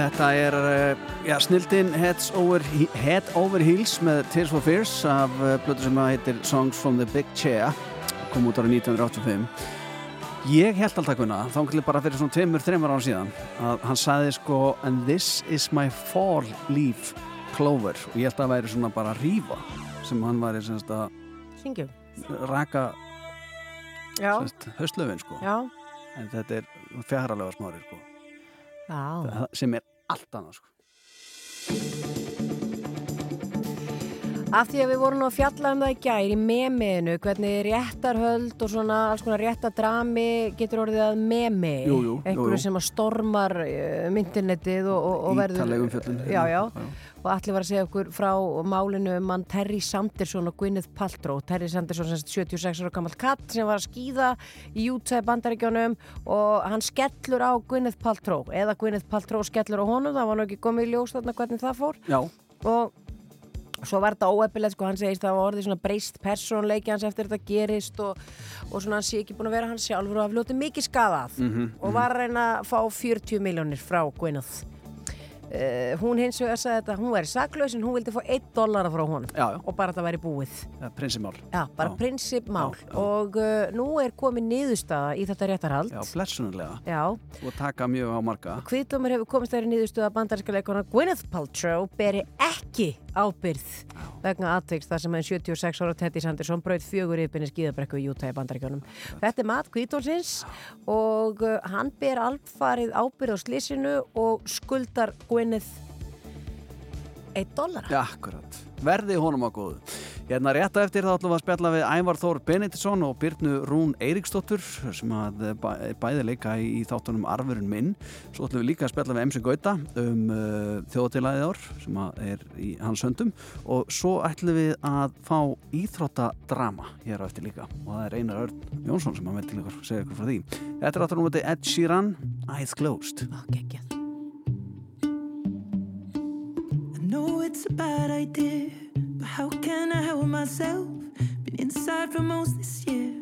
Þetta er uh, já, snildin Heads over, Head over Heels með Tears for Fears af blötu sem að heitir Songs from the Big Chair. Kom út árið 1985 Ég held alltaf kunna, þá kannski bara fyrir svona tveimur, þreimur ára síðan að hann sagði sko and this is my fall leaf clover. Og ég held að það væri svona bara rífa sem hann væri semst að Syngjum. raka höstlöfin sko. Já, en þetta er fjaralega smári sko. Já. Sem er allt annað sko Af því að við vorum nú að fjalla um það í gær í memiðinu, hvernig réttarhöld og svona alls konar réttadrami getur orðið að memi. Einhverju sem að stormar uh, myndinetið og, og, og verður... Ítalegum fjöllun Já, já. Og allir var að segja okkur frá málinu um hann Terry Sanderson og Gwyneth Paltrow. Terry Sanderson, sem sagt 76 ára gammalt katt sem var að skýða í Utah bandaríkjónum og hann skellur á Gwyneth Paltrow. Eða Gwyneth Paltrow skellur á honum, það var nú ekki komið í ljós þarna hvernig það fór. Já, og svo var þetta óeppilegt sko, hann segist að það var orðið svona breyst persónleiki hans eftir þetta gerist og, og svona hann sé ekki búin að vera hann sjálfur og hafa ljótið mikið skadað Mhm, og var að reyna að fá 40 miljónir frá Gwyneth uh, hún hins vegar sagði þetta hún væri saklaus en hún vildi fá 1 dollara frá honum. Já, já, og bara þetta væri búið. Það er prinsimál já, bara prinsipmál. Og uh, nú er komin niðurstaða í þetta réttarhald. Já, blessunarlega. Já. Og taka mjög á marga. Kviðdómur hefur komist þeirri niðurstöðu að bandaríska leikona Gwyneth Paltrow beri ekki ábyrð vegna aðtveikst þar sem enn 76 ára Teddy Sanderson braut fjögur yfirbyrni skíðabrekku í Utah í bandaríkjónum. Þetta er mat Kviðdómsins og uh, hann ber alfarið ábyrð á slísinu og skuldar Gwyneth 1 dollara. Já, akkurat. Verði honum á góðu. Hérna rétt á eftir þá ætlum við að spjalla við Ævar Þór Benediktsson og Byrnu Rún Eiríksdóttur sem að bæ- bæði leika í, þáttunum Arfurinn minn. Svo ætlum við líka að spjalla við MC Gauta um uh, þjóðatilæðið ár sem að er í hans höndum og svo ætlum við að fá íþróttadrama hér á eftir líka og það er Einar Örn Jónsson sem að með til ykkur segja ykkur frá því. Þetta er áttur um þetta Ed Sheeran, Eyes Closed. Ó, geggjað. Know it's a bad idea, but how can I help myself? Been inside for most this year,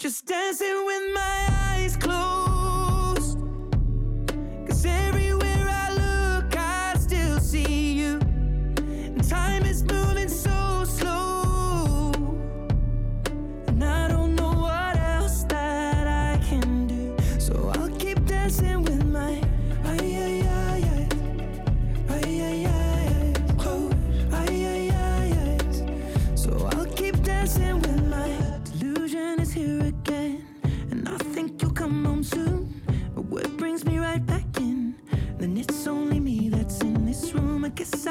just dancing with my eyes closed. Cause everywhere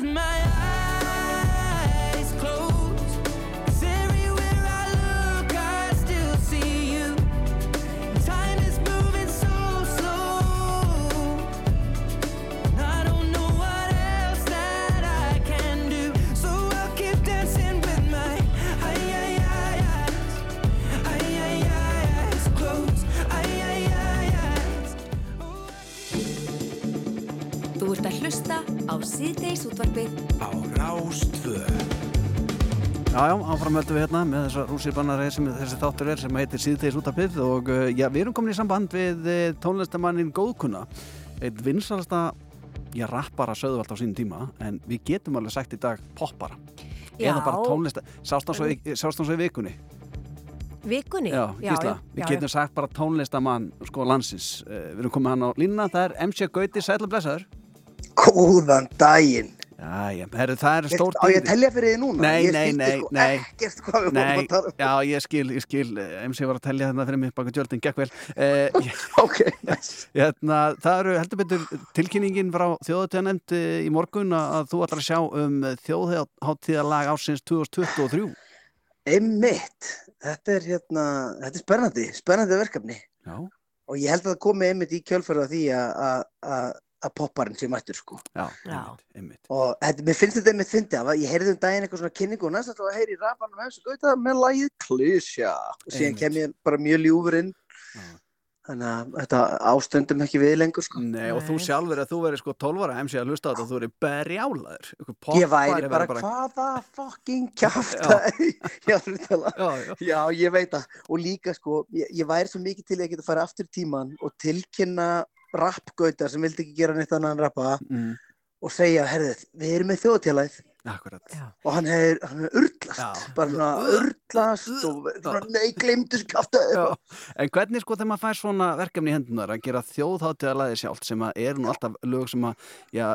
with my Já, já, áframöldu við hérna með þessa rússibannari sem þessi þáttur er sem heitir síðtegis útapið og uh, já, við erum komin í samband við uh, tónlistamannin Góðkunna eitt vinsalasta, já, rappara sögðu allt á sínum tíma, en við getum alveg sagt í dag poppara. Já. eða bara tónlista, sást hann svo, í- vikunni? Vikunni? Já, Gísla, við getum sagt bara tónlistamann sko landsins, uh, við erum komið hann á línuna, það er MC Gauti, sætla blessaður. Góðan daginn Já, herru, það er stór Á ég telja fyrir þið núna? Nei, ég nei, nei, sko nei. Ekkert vorum Nei, um. já, ég skil, ég skil MC var að tellja þetta fyrir mig baka tjöldin, gekk vel. Uh, Ok, nice. Hérna, Það eru heldur betur tilkynningin frá þjóðatíðanemnd í morgun að þú ætlar að sjá um þjóðháttíðalag ásins 2023 Einmitt. Þetta er hérna, þetta er spennandi Spennandi verkefni. Já, Og ég held að það komi einmitt í kjölfæra því að- að popparinn sé mættur sko. Já, Já. einmitt, einmitt. Og þetta, mér finnst þetta einmitt fyndi af að ég heyrði um daginn eitthvað svona kynningu og næst að heyri í rafanum hefs og gauta með lagið Klísja og síðan kem ég bara mjög ljúfur inn. Já. Þannig að þetta ástöndum ekki við lengur sko. Nei, og þú Nei. sjálfur að þú verið sko 12 ára MC að hlusta á þetta og þú verið berjálaður Ég væri bara, verður hvaða fucking kjafta Já, Já, ég veit það. Og líka sko, ég, ég væri svo mikið til að geta að fara aftur tíman og tilkynna rappgauta sem vildi ekki gera neitt annað en rappa mm, og segja, herðið, við erum með þjóðtjálæð akkurat. Og hann er, hann er urlast, Já. bara svona urlast og svona, nei, glemdu þessu kjafta Já, en hvernig sko þegar maður fær svona verkefni í hendunar að gera þjóðháttíðalagi sjálft sem að eru nú alltaf lög sem að, já,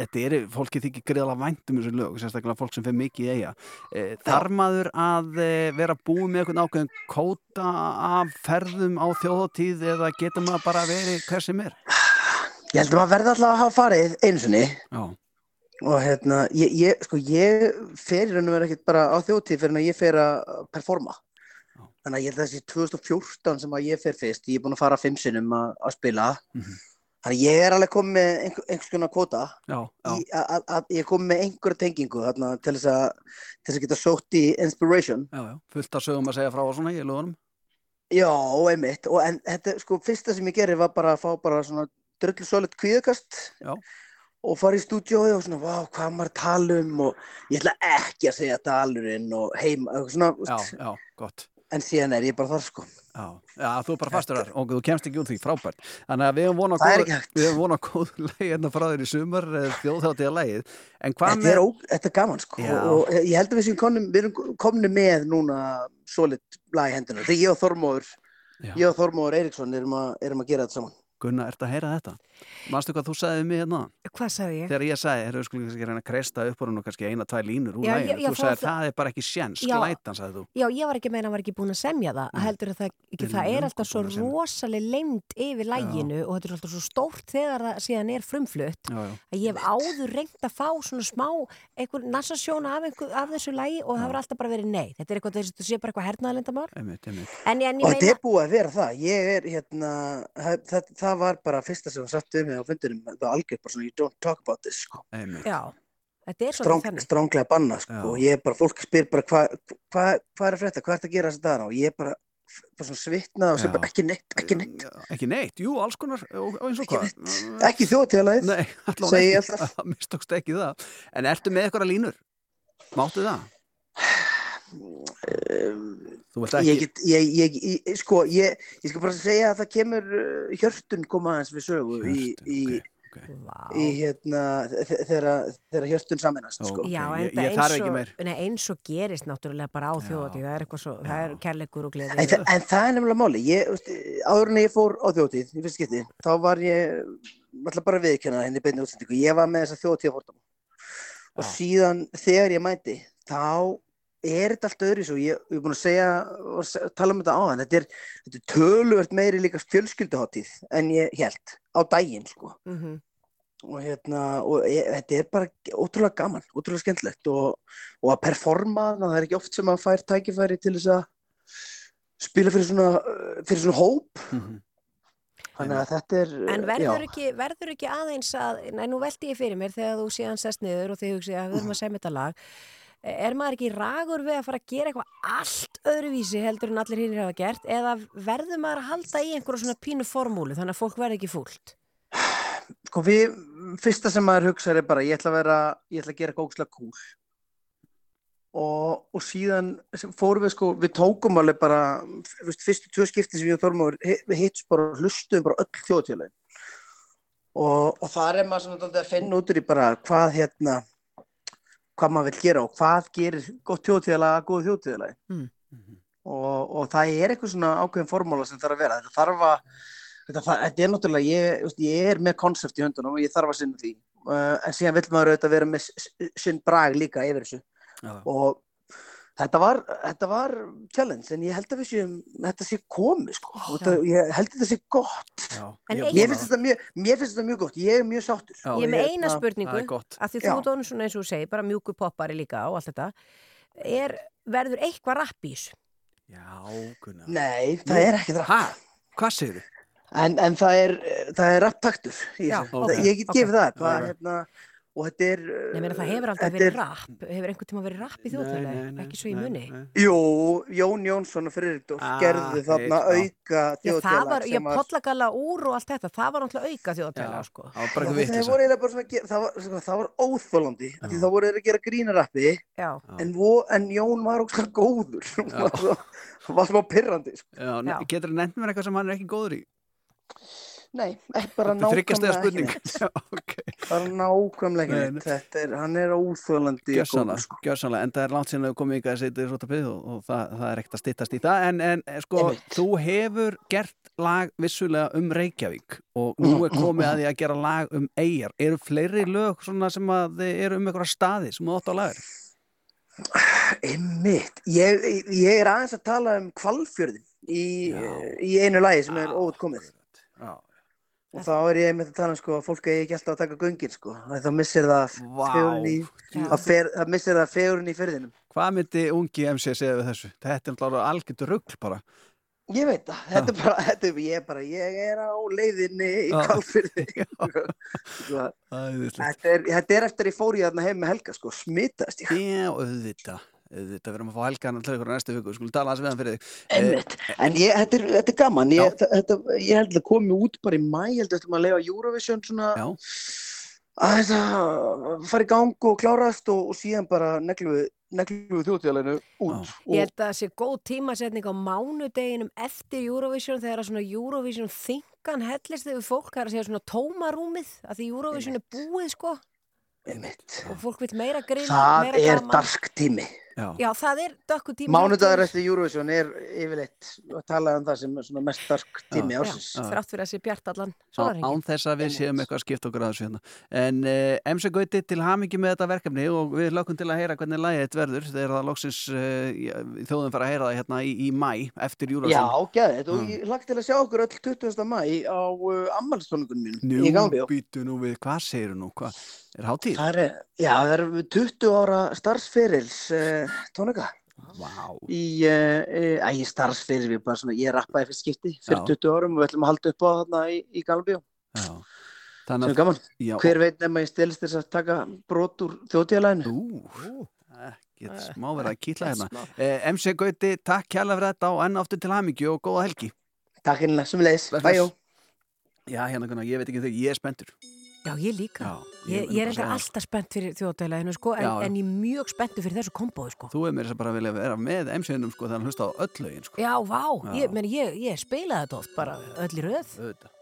þetta eru, fólki þykir greiðlega vænt um þessu lög, sérstaklega fólk sem fer mikið í eiga. E, þar maður að e, vera búið með eitthvað ákveðin kóta af ferðum á þjóðháttíð eða getur maður bara verið hver sem er? Ég held að maður verði alltaf að hafa farið Já, og hérna, ég, ég, sko, ég fer í raun og vera ekkert bara á þjóðtíð fyrir að ég fer að performa. Já. Þannig að ég held að þessi 2014 sem að ég fer fyrst, ég er búin að fara fimm sinnum að, að spila. Mhm. Þannig að ég er alveg komið með einhver, einhvers konar kvota, já, já, í, að, að, að ég er komið með einhverja tengingu þarna, til þess að, til að geta sótt í inspiration. já, já, fullt af sögum að segja frá og svona í lögunum. Já, einmitt, og en þetta, sko, fyrsta sem ég gerði var bara að fá bara svona dröllu solid kvíðakast Já. Og fara í stúdíói og svona, vá, hvað maður að tala um og ég ætla ekki að segja dalurinn og heim, eitthvað svona, Já, já, gott. en síðan er ég bara þar, sko. Já, já, þú er bara fastur þar og þú kemst ekki út því, frábært. Þannig að við höfum vonað góð, höfum vonað góð leið hérna frá þér í sumar, þjóðháttíða leið. Þetta er, ó, þetta er gaman, sko, Já. og ég held að við sem komnum, við erum komnum með núna solid lag í hendina, þegar ég og Þormóður, og Þormóður Eiríksson erum að, erum að gera þetta saman. Gunna, ert að heyra þetta? Manstu hvað þú sagði við mig hérna? Hvað sagði ég? Þegar ég sagði, erum við skulum ekki reyna að kreista upp úr hún og kannski eina, tvær línur úr Já, læginu. já, já, Þú sagði, það- það er bara ekki sjens, Já. glætan, sagði þú. Já, ég var ekki að meina að var ekki búin að semja það. Nei. Heldur að það, ekki, það er alltaf svo búin að semja. rosaleg leimt yfir læginu og þetta er alltaf svo stórt þegar það síðan er frumflutt Já, já, að ég hef áður reynd að fá svona smá einhver nassasjóna af, einhver, af þessu lægi og það hefur alltaf bara verið nei. Þetta er eitthvað, þetta sé bara eitthvað ég Og þetta er búið að vera það. Það, það, það var bara fyrsta sem var satt við mig á fundinum, það var algjör bara svona, you don't talk about this, sko. einmitt. já, þetta er Strong, svolítið þannig. stránglega banna, sko. Já. Og ég er bara, fólk spyr bara, hvað hva, hva er að frétta, hvað er að gera þess að dana? Og ég er bara, bara svona svitnað og sem bara, ekki neitt, ekki neitt. Ekki neitt, jú, alls konar, og, og eins og Ekki. Ekki þjóðtíðalæð. Nei, alltaf. það mistókst ekki það. En ertu með eitthvað línur? Máttu það? Þú vilt Ég ekki, get, ég, ég, ég, sko, ég, ég skal bara segja að það kemur uh, hjörtun koma aðeins við sögu í, Hjörtun, í, ok, ok. Vá. í hérna, þe- þegar þegar hjörtun saminast, sko. Ok, Já, ég- en ég það þarf eins, ekki og- meir. nei, eins og gerist náttúrulega bara á Já. þjóðatíð, það er eitthvað svo, það er Já. kærleikur og gleði. En, þa en það er nefnilega máli. Ég, áður en ég fór á þjóðtíð, í fyrst skipti, þá var ég, alltaf bara viðkjöna henni beinni útsendingu. Ég var með þessa fórtum. Og Já. síðan þegar ég mæti, þá er þetta allt öðru svo. Ég, er búin að segja og se- tala um þetta áðan. Þetta er, þetta er töluvert meiri líka fjölskylduháttíð en ég held á daginn, sko. Mm og hérna, og ég, þetta er bara ótrúlega gaman, ótrúlega skemmtilegt og, og að performa, það er ekki oft sem að fær tækifæri til þess að spila fyrir svona, fyrir svona hóp Mhm. þannig að þetta er En verður ekki, verður ekki aðeins að, nei nú veldi ég fyrir mér þegar þú síðan sest niður og þið hugsið að við erum að semja þetta lag, er maður ekki ragur við að fara að gera eitthvað allt öðruvísi heldur en allir hinnir hafa gert? Eða verður maður að halda í einhverju svona pínu formúlu þannig að fólk verður ekki fúlt? sko við fyrsta sem maður hugsaði er bara ég ætla að vera, ég ætla að gera gókslega cool. Og, og síðan fórum við sko, við tókum alveg bara veist, fyrstu tvö skipti sem ég og Þormóður við hittum bara og hlustuðum bara öll þjóðtjölaðin og, og þar er maður svona að finna út í bara hvað hérna hvað maður vil gera og hvað gerir gott þjóðtjöla að góð þjóðtjölaði Mm. og, og það er eitthvað svona ákveðin formúla sem þarf að vera þetta þarf að þetta, það, þetta er náttúrulega, ég, ég er með konsept í höndunum og ég þarf að sinna því uh, en síðan vill maður auðvitað vera með sinn brag líka yfir þessu Já. og þetta var, þetta var challenge en ég held að við séum þetta sé komið sko. Og þetta, ég held að þetta sé gott. Já, En ég- mér finnst þetta mjög, mér finnst þetta mjög gott. Ég er mjög sáttur. Já, Ég er með ég- eina spurningu, er að því þú orðin svona eins og þú segir, bara mjúku poppari líka og allt þetta, er, verður eitthvað rapp í þessu? Já, Gunnar. Nei, það er ekki það Hæ? Hvað segir þú? en, en það er, það er rapptaktur í Já, þessu. ok, Það- ég get gefið það, það Ok. hérna, og þetta er Nei, meina, það hefur aldrei þetta verið er- rapp, hefur einhvern tíma verið rapp í þjóðfélagi, ekki svo í muni. Jú, Jón Jónsson og Friðrikdór Ah, gerðu þarna auka Já, það var, já, pollagalla úr og allt þetta, það var náttúrulega auka þjóðfélagi, Já, sko. það var bara Það, það vitlis voru svona, að það var, sko, það var óþólandi af því þá voru þeir að gera grínarappi Já, en, en Jón var ógslag góður svo, var smá pirrandi sko. Já. Getur það nefnt mér eitthvað sem hann er ekki góður í? Nei, bara nákvæmlega ekki spurning. neitt. Já, ok. Bara nákvæmlega þetta er, hann er óþólandi Gjörsanlega, sko. gjörsanlega, en það er langt sinni að komið ykkar að setja þessu út og, og það, það er ekkert að styttast í það. En, en eh, sko, Einmitt. þú hefur gert lag vissulega um Reykjavík og nú er komið að því að gera lag um eigjar eru fleiri lög svona sem að þið eru um einhverja staði sem þú átt á lagur? Einmitt, ég, ég er aðeins að tala um kvalfjörðin í, í einu lagi sem er óutkomið Já, og þá er ég einmitt að tala um sko að fólk eigi ekki alltaf að taka göngin sko. Þá missir það fegurinn í það missir það fegurinn í fyrðinum Hvað myndi ungi MC segja við þessu? Þetta er náttúrulega algjörðu rugl bara. Ég veit það, þetta er bara, þetta er, ég er bara ég er á leiðinni í Já. kvalfjörði Sko, Æðislegt. þetta, er, þetta er eftir ég fór í þarna heim með Helga sko, smitast ég. Já, auðvitað við erum að fá helgan til ykkur á næstu viku, við skulum tala aðeins við hann fyrir þig Einmitt. En ég, þetta, er, þetta er gaman, ég, þetta, ég held að komi út bara í mæ, ég held að þetta maður leiða Eurovision svona Já. að þetta fara í gang og klárast og, og síðan bara neglum við, neglum við þjóðtíðaleginu út. Ég held að það sé góð tímasetning á mánudeginum eftir Eurovision þegar að svona Eurovision þingan hellist yfir fólk, það er að segja svona tómarúmið að því Eurovision er búið sko einmitt. og fólk vil meira grinn, Það meira er gaman. dark tími. Já, Já, það er dökku tíma. Mánudagur eftir Eurovision er yfirleitt að tala um það sem er svona mest dark tími Já. ársins. Já, þrátt fyrir að sé bjart allan án þess að við séum eitthvað að skipta okkur að þessu hérna. En uh, MC Gauti til hamingi með þetta verkefni og við lökum til að heyra hvernig lagið þetta verður þegar það loksins uh, þjóðum fara að heyra það hérna í, í mæ eftir Já, Júlásson. gæðið, og Já. ég lagt til að sjá okkur öll 20. mæ á uh, ammælistónleikunum mínum í Nú, býtu nú við, hvað segir nú? Hvað? Er hátíð? Það er, já, það er 20 ára starfsferils uh, tónleika Vá. í, uh, uh, bara svona, ég rappaði fyrst skipti fyrir Já. 20 árum og við ætlum að halda upp á þarna í, í Galbjó, Já. sem Þannig er gaman. já, Hver veit nema ég stelist þess að taka brot úr þjóðtíðalæginu? Ú, ekkert smá verið að kýtla hérna. Eh, MC Gauti, takk kjærlega fyrir þetta og enn aftur til hamingju og góða helgi. Takk einlega, sem leiðis, Bless, bæjó. Já, hérna ég veit ekki þau, ég er spenntur. Já, ég líka. Já, Ég, ég er segja alltaf spennt fyrir þjóðdælaðinu sko, en, Já, en ég er mjög spenntu fyrir þessu kombóðu sko. Þú er mér að bara vilja vera með MC-num sko þegar hann hlusta á öll lögin sko. Já, vá, Já. ég, meni, ég, ég spilaði þetta oft bara öll í röð. Auðvitað.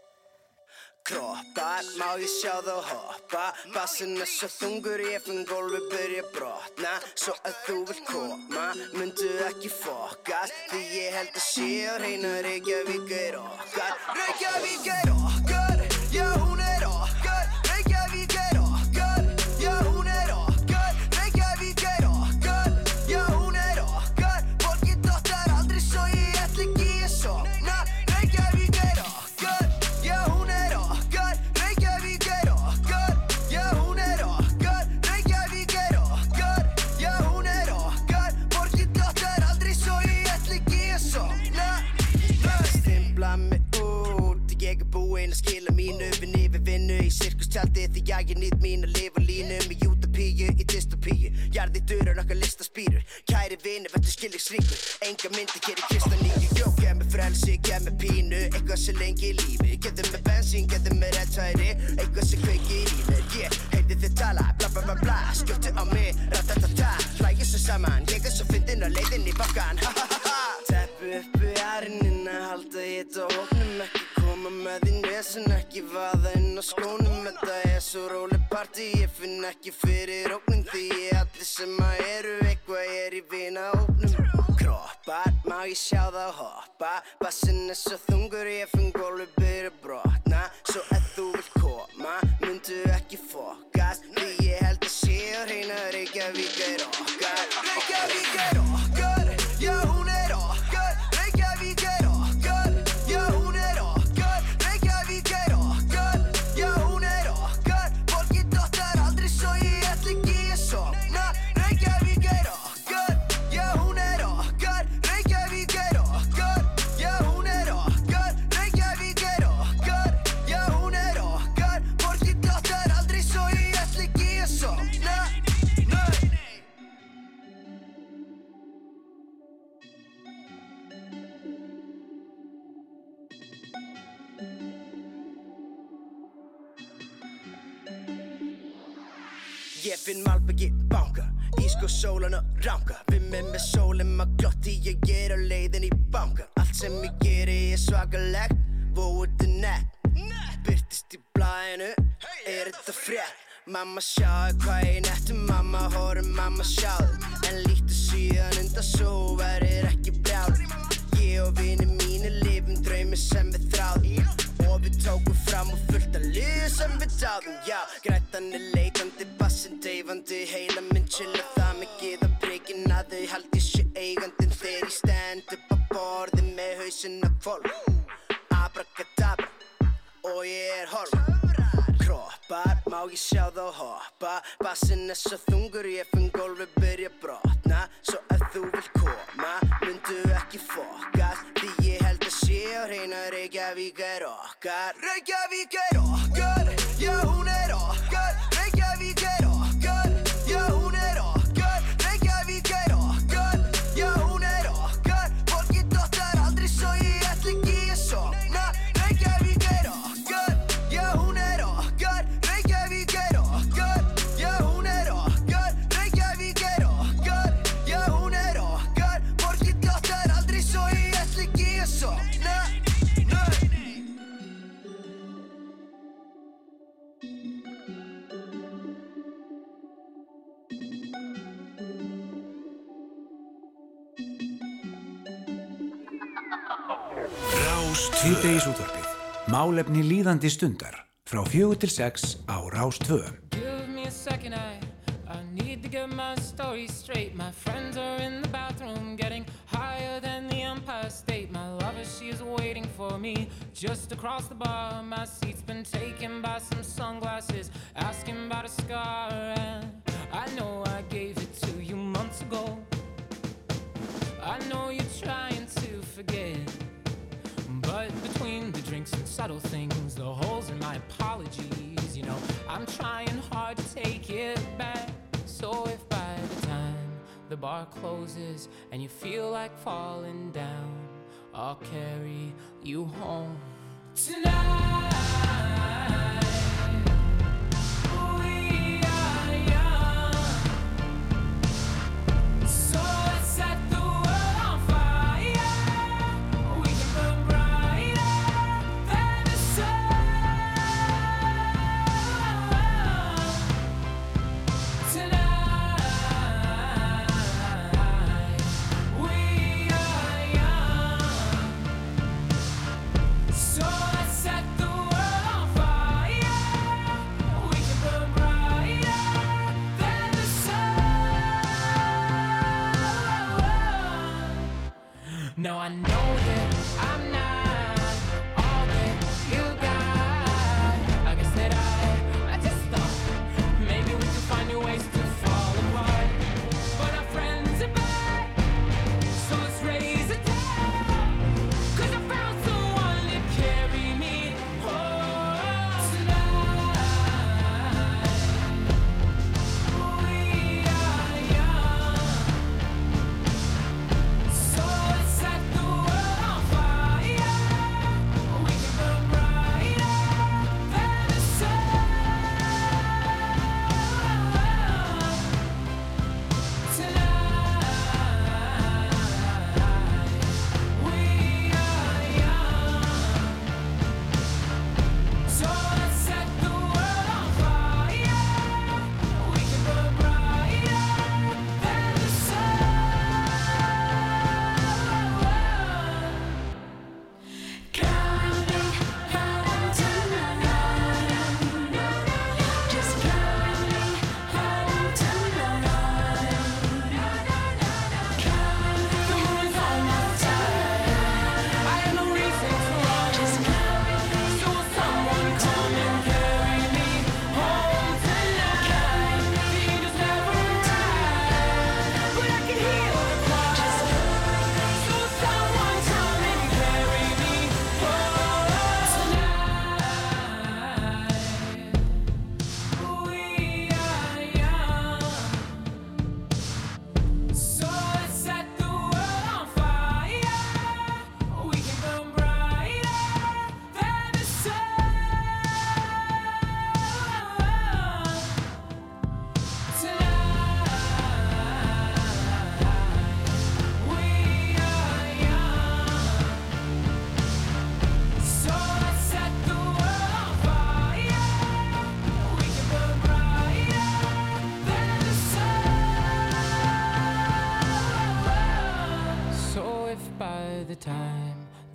Kroppar, má ég sjá þá hoppa Bassin er svo þungur, ég finn gólfi byrja að brotna Svo að þú vil koma, myndu ekki fokast Því ég held að sé á reyna Reykjavík er okkar Reykjavík er okkar, Sirkustjaldi því að ég nýtt mín að lifa línum Í utopíu, í dystopíu. Jarði dörur, nokkar listaspýrur Kæri vini, verður skiljiksríkur Enga myndi, gerir kristaníu Jó, gef mér frelsi, gef mér pínu. Eitthvað sem lengi í lífi. Getur mér bensín, getur mér rettæri Eitthvað sem kveiki í lífið Ég heyrði þið tala, bla bla bla bla. Skjótti á mig, ratatata Hlægir svo saman, ég er svo fyndin og leiðin í bakkan Ha ha ha ha. Teppu uppu ærinina, halda ég þetta Óknum ekki, koma með þín vesen Ekki vaða inn á skónu er svo róleg party, ég finn ekki fyrir ógnum Því allir sem að eru eitthvað er í vina ógnum Kroppar, má ég sjá það hoppa? Bassin er svo þungur, ég finn gólfi byrja brotna. Svo ef þú vilt koma, myndu ekki fokast Því ég held að sé á hreina Reykjavík er okkar. Reykjavík er okkar, Ég finn malbyggi banka Ísko sólan og ránka Við með með sólum að glotti Ég er á leiðin í bankan Allt sem ég geri er svakalegt Vóið er nett. Byrtist í blæðinu Er þetta frétt? Mamma sjáðu hvað ég nettu Mamma horfum, mamma sjáðu. En líktu síðan undan svo Verður ekki brjál Ég og vini mínu lifum draumi sem við þráðum Og við tókum fram og fullt að liðu sem við táðum Já, grætan er leitandi, bassin deyfandi Heila minn chilla það mikið að breykin að þau haldi sér eigandinn Þegar ég stend upp á borði með hausinn af fólk Abracadabra og ég er horf. Kroppar, má ég sjá þá hoppa? Bassin er svo þungur, ég finn gólfi byrja að brotna. Svo ef þú vilt koma, sé á hreina Reykjavík er okkar. Reykjavík er okkar, já hún er okkar Rás 2 Síðdeis útvarpið Málefni líðandi stundar Frá fjögur til sex á Rás 2 Give me a second, I, I need to get my story straight. My friends are in the bathroom getting higher than the Empire State. My lover, she is waiting for me just across the bar. My seat's been taken by some sunglasses, asking about a scar. And I know I gave it to you months ago. I know you're trying subtle things, the holes in my apologies, you know, I'm trying hard to take it back. So if by the time the bar closes and you feel like falling down, I'll carry you home tonight.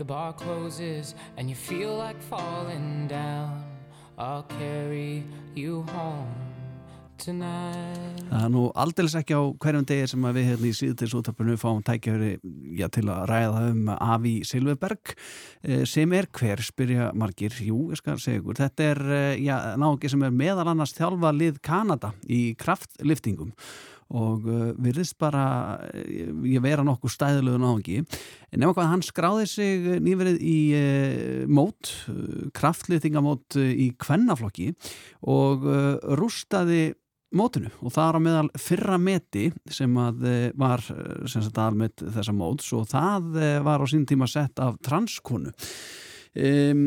Bar closes and you feel like falling down, I'll carry you home tonight. Það er nú aldeilis ekki á hverjum degi sem við hérna í síðutis útarpinu fáum tækjafri til að ræða um Avi Silverberg eh, sem er hver, spyrja margir. Jú, ég skal segja ykkur, þetta er eh, náki sem er meðal annars þjálfa lið Kanada í kraftliftingum og uh, virðist bara uh, ég vera nokkuð stæðilegu náðungi nema hvað hann skráði sig nýverið í uh, mót kraftlýtingamót uh, í kvennaflokki og rústaði mótinu. Og það er á meðal fyrra meti sem að var sem sagt almett þessa móts og það var á sín tíma sett af transkonu Um,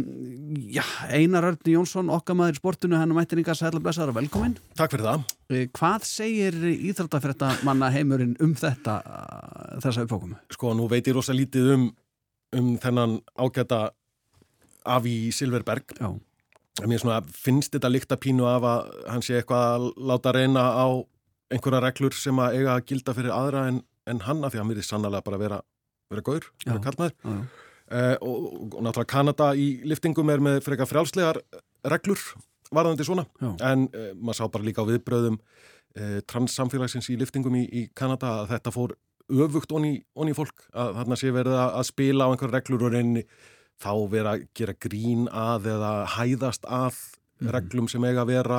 já, Einar Örn Jónsson okkar maður í sportinu, hennar mættiringa sætla blessaður og velkomin. Takk fyrir það. Eh, Hvað segir íþróttafrétta manna heimurinn um þetta uh, þessa uppfókum? Sko, nú veit ég rosa lítið um, um þennan ágæta Avi Silverberg. Já. Mér svona, finnst þetta líkta pínu af að hann sé eitthvað að láta reyna á einhverja reglur sem að eiga að gilda fyrir aðra en, en hann af því að hann verið sannlega bara vera, vera gaur, vera kallmaður. Uh, og, og náttúrulega Kanada í liftingum er með frekar frjálslegar reglur varðandi svona Já. en uh, maður sá bara líka á viðbröðum uh, transsamfélagsins í liftingum í, í Kanada að þetta fór öfugt onni, onni fólk að þarna sé verið að, að spila á einhverja reglur og reyni þá vera að gera grín að eða hæðast að Mhm. reglum sem eiga að vera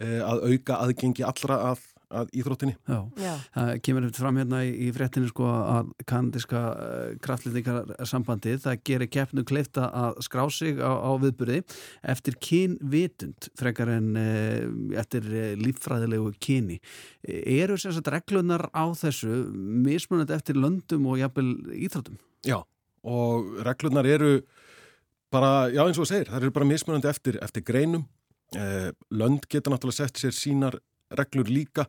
að auka aðgengi allra að, að íþróttinni Já. Já. Það kemur eftir fram hérna í, í fréttinu sko að kanadiska kraftlýtingar sambandið, það gerir keppnu kleifta að skrá sig á, á viðburði eftir kynvitund frekar en e, eftir e, líffræðilegu kyni. Eru sem sagt reglunar á þessu mismunandi eftir löndum og jafnvel íþróttum? Já, og reglurnar eru bara, já eins og það segir, það eru bara mismunandi eftir, eftir greinum. Eh, lönd geta náttúrulega sett sér sínar reglur líka,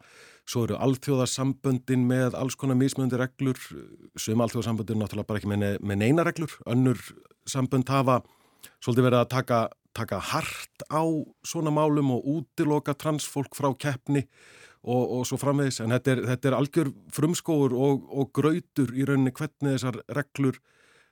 svo eru alþjóðarsamböndin með alls konar mismunandi reglur, sem alþjóðarsamböndin er náttúrulega bara ekki með, með neina reglur, önnur sambönd hafa svolítið verið að taka, taka hart á svona málum og útiloka transfólk frá keppni og, og svo framvegis, en þetta er, þetta er algjör frumskóur og, og grautur í rauninni hvernig þessar reglur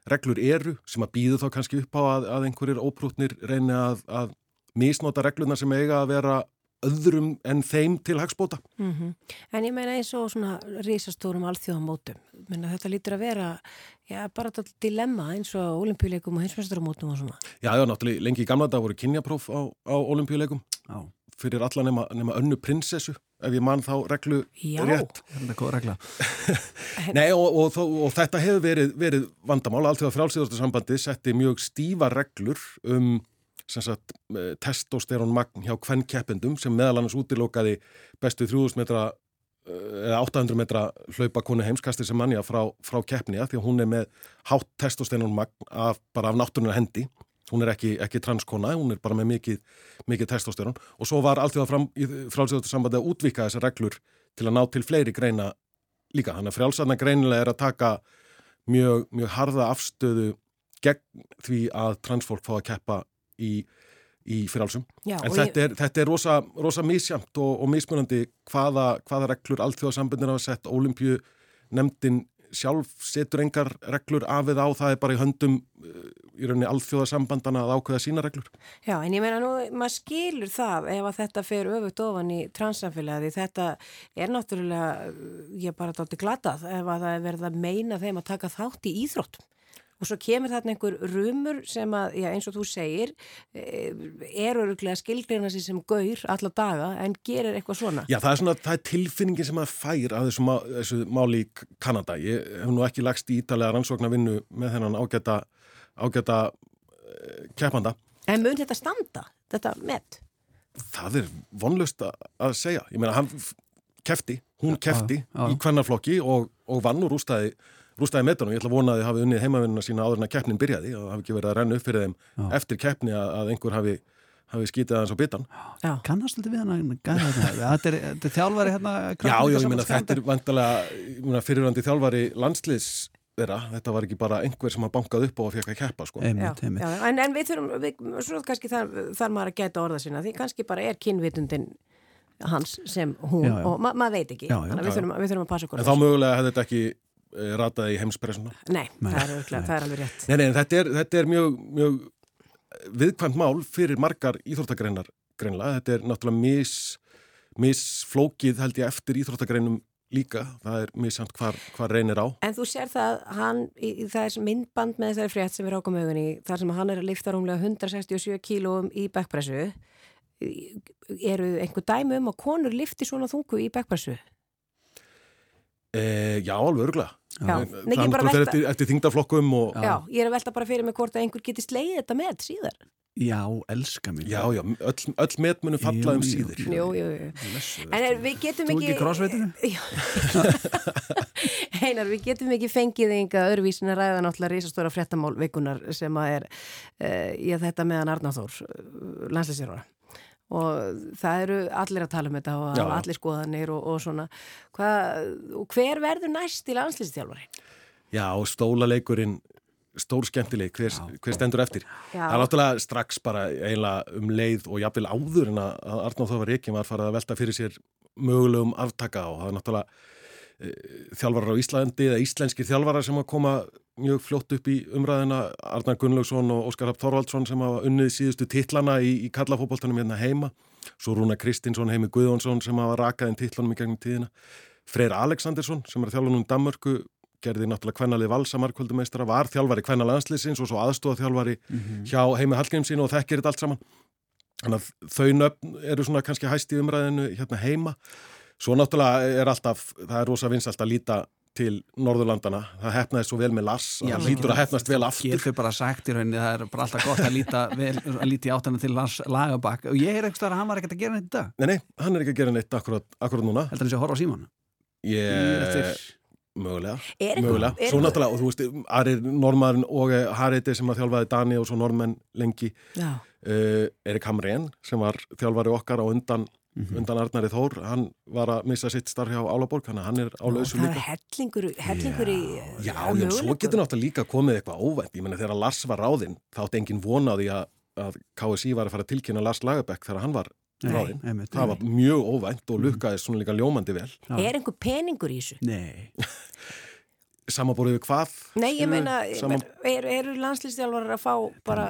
reglur eru sem að býðu þá kannski upp á að, að einhverjir óprútnir reyni að, að misnota reglunar sem eiga að vera öðrum en þeim til hagspóta. Mm En ég meina eins og svona risastórum alþjóðamótum. Menna, þetta lítur að vera já, bara þetta dilemma eins og á olimpíuleikum og hinsmestaramótum og svona. Já, já, náttúrulega lengi í gamla dag voru kynjapróf á, á olimpíuleikum Já. fyrir alla nema, nema önnu prinsessu ef ég man þá reglu Já. rétt. Þetta er góð regla. Nei, og, og, og, og þetta hefur verið, verið vandamál. Alltaf frálsíðarsambandi setti mjög stífa reglur um sagt, eh, testosterón magn hjá hvern keppendum sem meðal annars útilokaði bestu 3000 metra eh, eða 800 metra hlaupa konu heimskastir sem manja frá, frá keppni að því að hún er með hátt testosterón magn af, bara af náttúrunar hendi hún er ekki, ekki transkona, hún er bara með mikið, mikið testosterón og svo var alltaf frálsíðarsambandi að útvika þessar reglur til að ná til fleiri greina líka. Þannig að frjálsarna greinilega er að taka mjög, mjög harða afstöðu gegn því að transfólk fá að keppa í, í frjálsum. Já, en þetta, ég- er, þetta er rosa, rosa misjamt og, og mismunandi hvaða, hvaða reglur allþjóðasambundin hafa sett ólimpju nefndin sjálf setur engar reglur af eða á, það er bara í höndum eh, í rauninni allþjóðasambandana að ákveða sína reglur. Já, en ég meina nú, maður skilur það ef að þetta fer öfugt ofan í transsamfélagi. Þetta er náttúrulega, ég er bara dálítið glatað ef að það er verið að meina þeim að taka þátt í íþróttum. Og svo kemur þarna einhver rumur sem að, já, eins og þú segir, eh, er öruglega skilgreina sér sem gaur alla daga en gerir eitthvað svona. Já, það er svona, það er tilfinningin sem að fær af þessu, má, þessu máli í Kanada. Ég hef nú ekki lagst í ítalega rannsóknar vinnu með þennan ágæta, ágæta uh, keppanda. En mun þetta standa, þetta met? Það er vonlust að, að segja. Ég meina, hann kefti, hún kefti í kvennarflokki og, og vann og rústaði, rústaði metunum. Ég ætla að vona að þið hafi unnið heimavinnuna sína áður en að keppnin byrjaði og það hafi ekki verið að renna upp fyrir þeim eftir keppni að, að einhver hafi, hafi skítið aðeins á bitan. Já. Kannast þetta við hann að gæða þetta? Þetta er, er þjálfari hérna Já, já, ég meina þetta er meina fyrirvændi þjálfari landsliðs þeirra, þetta var ekki bara einhver sem að bankað upp og fekk að keppa, sko. Já, Einmitt, einmitt. já, en, en við þurfum, við, svo kannski þar, þar maður að gæta orða sína, því kannski bara er kynvitundin hans sem hún Já, já. og ma maður veit ekki, Já, já. þannig að við Já, já. þurfum, við þurfum að passa okkur En þá mögulega hefði þetta ekki rataði í heimspressuna. Nei, það er, örugglega- það er alveg rétt. Nei, nei, þetta er, þetta er mjög, mjög viðkvæmt mál fyrir margar íþróttagreinar greinlega. Þetta er náttúrulega mis, misflókið held ég eftir íþróttagreinum líka. Það er missamt hvar, hvar reynir á. En þú sér það, hann, í, í það er myndband með þessari frétt sem er ákom augunni, þar sem hann er að lifta rúmlega 167 kílóum í backpressu. Eru einhver dæmi um að konur lifti svona þungu í backpressu? E, já, alveg örgulega. Já. Það bara náttúrulega fer velta- eftir, eftir þingdaflokkum og... Já. ég er að velta bara fyrir mig hvort að einhver geti slegið þetta með síðar. Já, elska mig. Já, já, öll, öll metmunum falla um síður. Jú, jú, jú. En er, við getum Þú ekki... ekki crossfitinu? Einar, við getum ekki fengið einhver öðruvísin að ræða náttúrulega risastóra fréttamál vikunar sem að er uh, í að þetta meðan Arnáþór landslýsjárvara og það eru allir að tala um þetta og Já. allir skoðanir og, og svona Hvað, og hver verður næst í landslýsjárvari? Já, og stólaleikurinn stór skemmtileg, hver, hver stendur eftir Já. það er náttúrulega strax bara eiginlega um leið og jafnvel áður en að Arnáð Þófar Reykjum var farið að velta fyrir sér mögulegum aftaka og það er náttúrulega e, þjálfarar á Íslandi eða íslenskir þjálfarar sem að koma mjög fljótt upp í umræðina Arnar Gunnlaugsson og Óskar Rapp Þorvaldsson sem hafa unnið síðustu titlana í, í kallafóboltanum hérna heima svo Rúna Kristinsson, Heimi Guðjónsson sem hafa rakað inn titlanum í gegnum tíðina Freyr Alexandersson sem er þjálfunum Danmörku gerði náttúrulega kvennalið valsamarkvöldumeistara, var þjálfari kvenna landsliðsins og svo aðstóða þjálfari hjá Heimi Hallgrímsín og þekkir þetta allt saman. Þannig að þau nöfn eru svona kannski hæst í umræðinu hérna heima. Svo náttúrulega er alltaf, það er rosa vinsalt að líta til Norðurlandana. Það hefnaði svo vel með Lars að það lítur að hefnast vel aftur. Getur bara sagt í rauninni, það er bara alltaf gott að líta, vel, að líta í áttana til Lars Lagerbakk og ég er eitthvað að hann var ekkert að gera neitt í dag. Nei, nei, hann er ekki að gera neitt akkurat, akkurat núna. Heldur hann sé að horfa á síman? Ég... Mögulega, Er mögulega. er Svo náttúrulega, og þú veist, Arir Normaðurinn og eh, Hariti sem að þjálfaði Dani og svo Normenn lengi Já. uh, Erik Hamrén sem var þjálfari okkar á undan, Mhm. undan Arnari Þór hann var að missa sitt starf hjá Álaborg hann er á lausu Það er líka. hellingur, hellingur í... Já, já, svo getur náttúrulega líka komið eitthvað óvænt ég menna þegar Lars var ráðinn þá átti engin von á því að, að KSI var að fara að tilkynna Lars Lagerbäck þegar hann var Nei, ráðinn. einmitt, það var mjög óvænt og lukkaði svona líka ljómandi vel. Er einhver peningur í þessu? Nei Samanborið við hvað? Nei, ég meina, Saman... eru er lýslistjálfarar að fá bara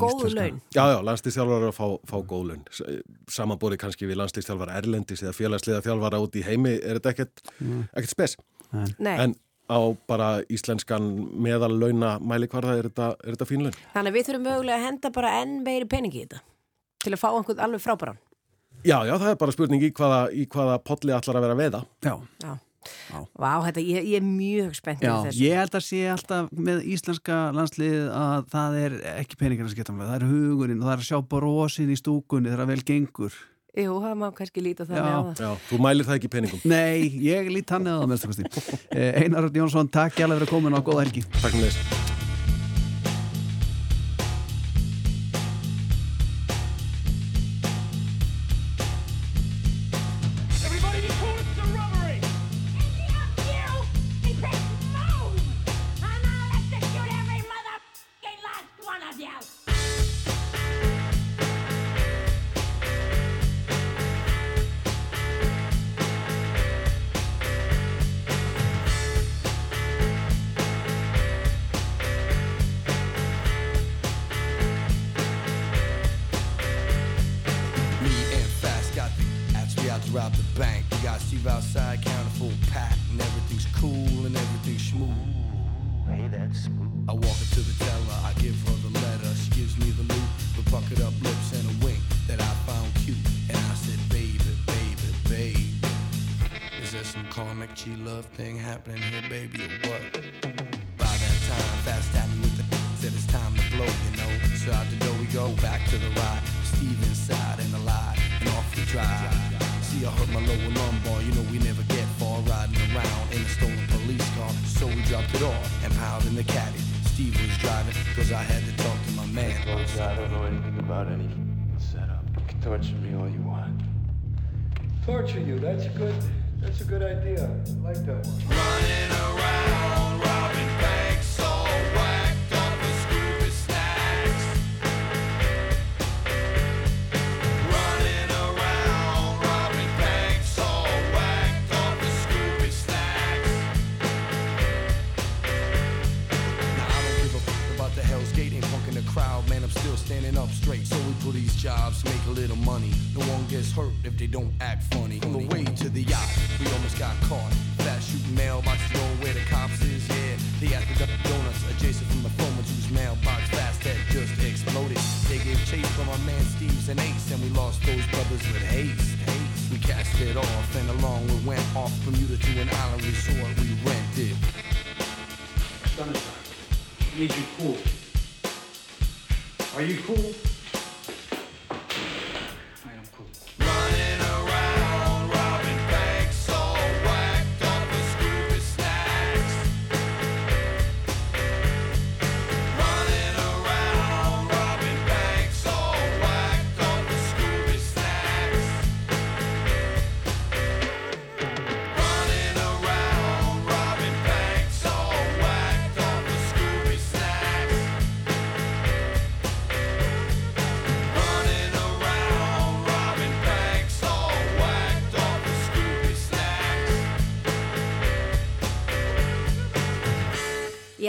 góðu laun? Já, já, landslýstjálfar að fá, fá góð laun. Samanborið kannski við landslýstjálfar erlendis eða félagsliða þjálfara út í heimi er þetta ekkert, ekkert spes. Nei. En á bara íslenskan meðal launa mælikvarða er þetta, er þetta fín laun. Þannig að við þurfum mögulega að henda bara enn meiri peningi í þetta til að fá einhvern alveg frábæran. Já, já, það er bara spurning í hvaða, í hvaða polli allar að vera að veiða. Já. Já. Vá, þetta, ég, ég er mjög spennt Já, fyrir ég held að sé alltaf með íslenska landslið að það er ekki peningar að skipta með, það er hugurinn og það er að sjá brosin í stúkunni þegar það vel gengur. Jú, það má kannski líta þannig á það. Já, þú mælir það ekki peningum. Nei, ég lít hann eða það með stakasti. Einar Jónsson, takk hjá að vera komin á góða helgi. Takk með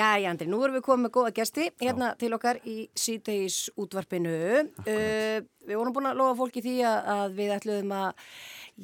Já, já, Andri, nú erum við komið með góða gesti hérna til okkar í síðdeis útvarpinu. Uh, við vorum búin að lofa fólki því að, að við ætluðum að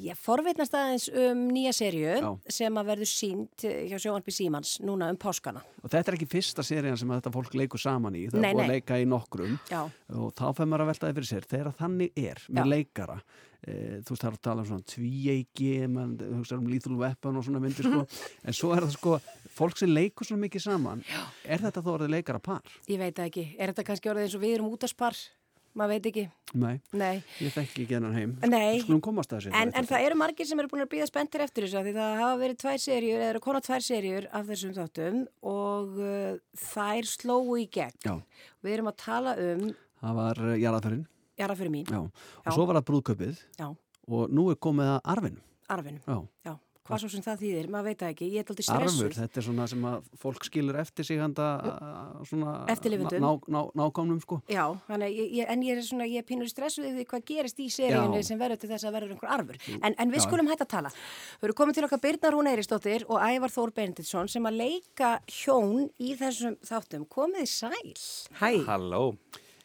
já, forvitnast aðeins um nýja serju Já. sem að verður sínt hjá sjóanpi Símans núna um páskana. Og þetta er ekki fyrsta serían sem þetta fólk leikur saman í. Það er búið að leika í nokkrum Já. og þá maður að veltaði fyrir sér. Þegar þannig er með Já. leikara, þú veist það er að tala um svona tvíeiki, mann, þú veist um lethal weapon og svona myndir sko, en svo er það sko, fólk sem leikur svona mikið saman, Já. er þetta þó orðið leikara par? Ég veit það ekki. Er þetta kannski orðið eins og við erum útaspar? Maður veit ekki. Nei, Nei. ég þekki ekki hennan heim. Nei. Að þessu. En, en það eru margir sem eru búin að býða spenntir eftir þessu því það hafa verið tvær serjur eða konar tvær serjur af þessum þáttum og uh, þær slóu í gegn. Já. Við erum að tala um Það var uh, jarðaförinn. Jara fyrir mín, Já. Og Já. svo var það brúðköpið Já. og nú er komið að arfinum. arfinum. Já. Já. Hvað svo sem það þýðir, maður veit það ekki. Ég er Arfur, stressuð. þetta er svona sem að fólk skilur eftir sig handa svona Eftirlifendum. ná, ná, nákomnum sko. Já, ég, en ég er svona, ég er pínur stressuð yfir hvað gerist í seríunni sem verður til þess að verður einhver arfur. En, en við skulum hætta að tala. Við erum komið til okkar Birna Rún Eiristóttir og Ævar Þór Benediktsson sem að leika hjón í þessum þáttum. Komið sæl. Hæ. Halló.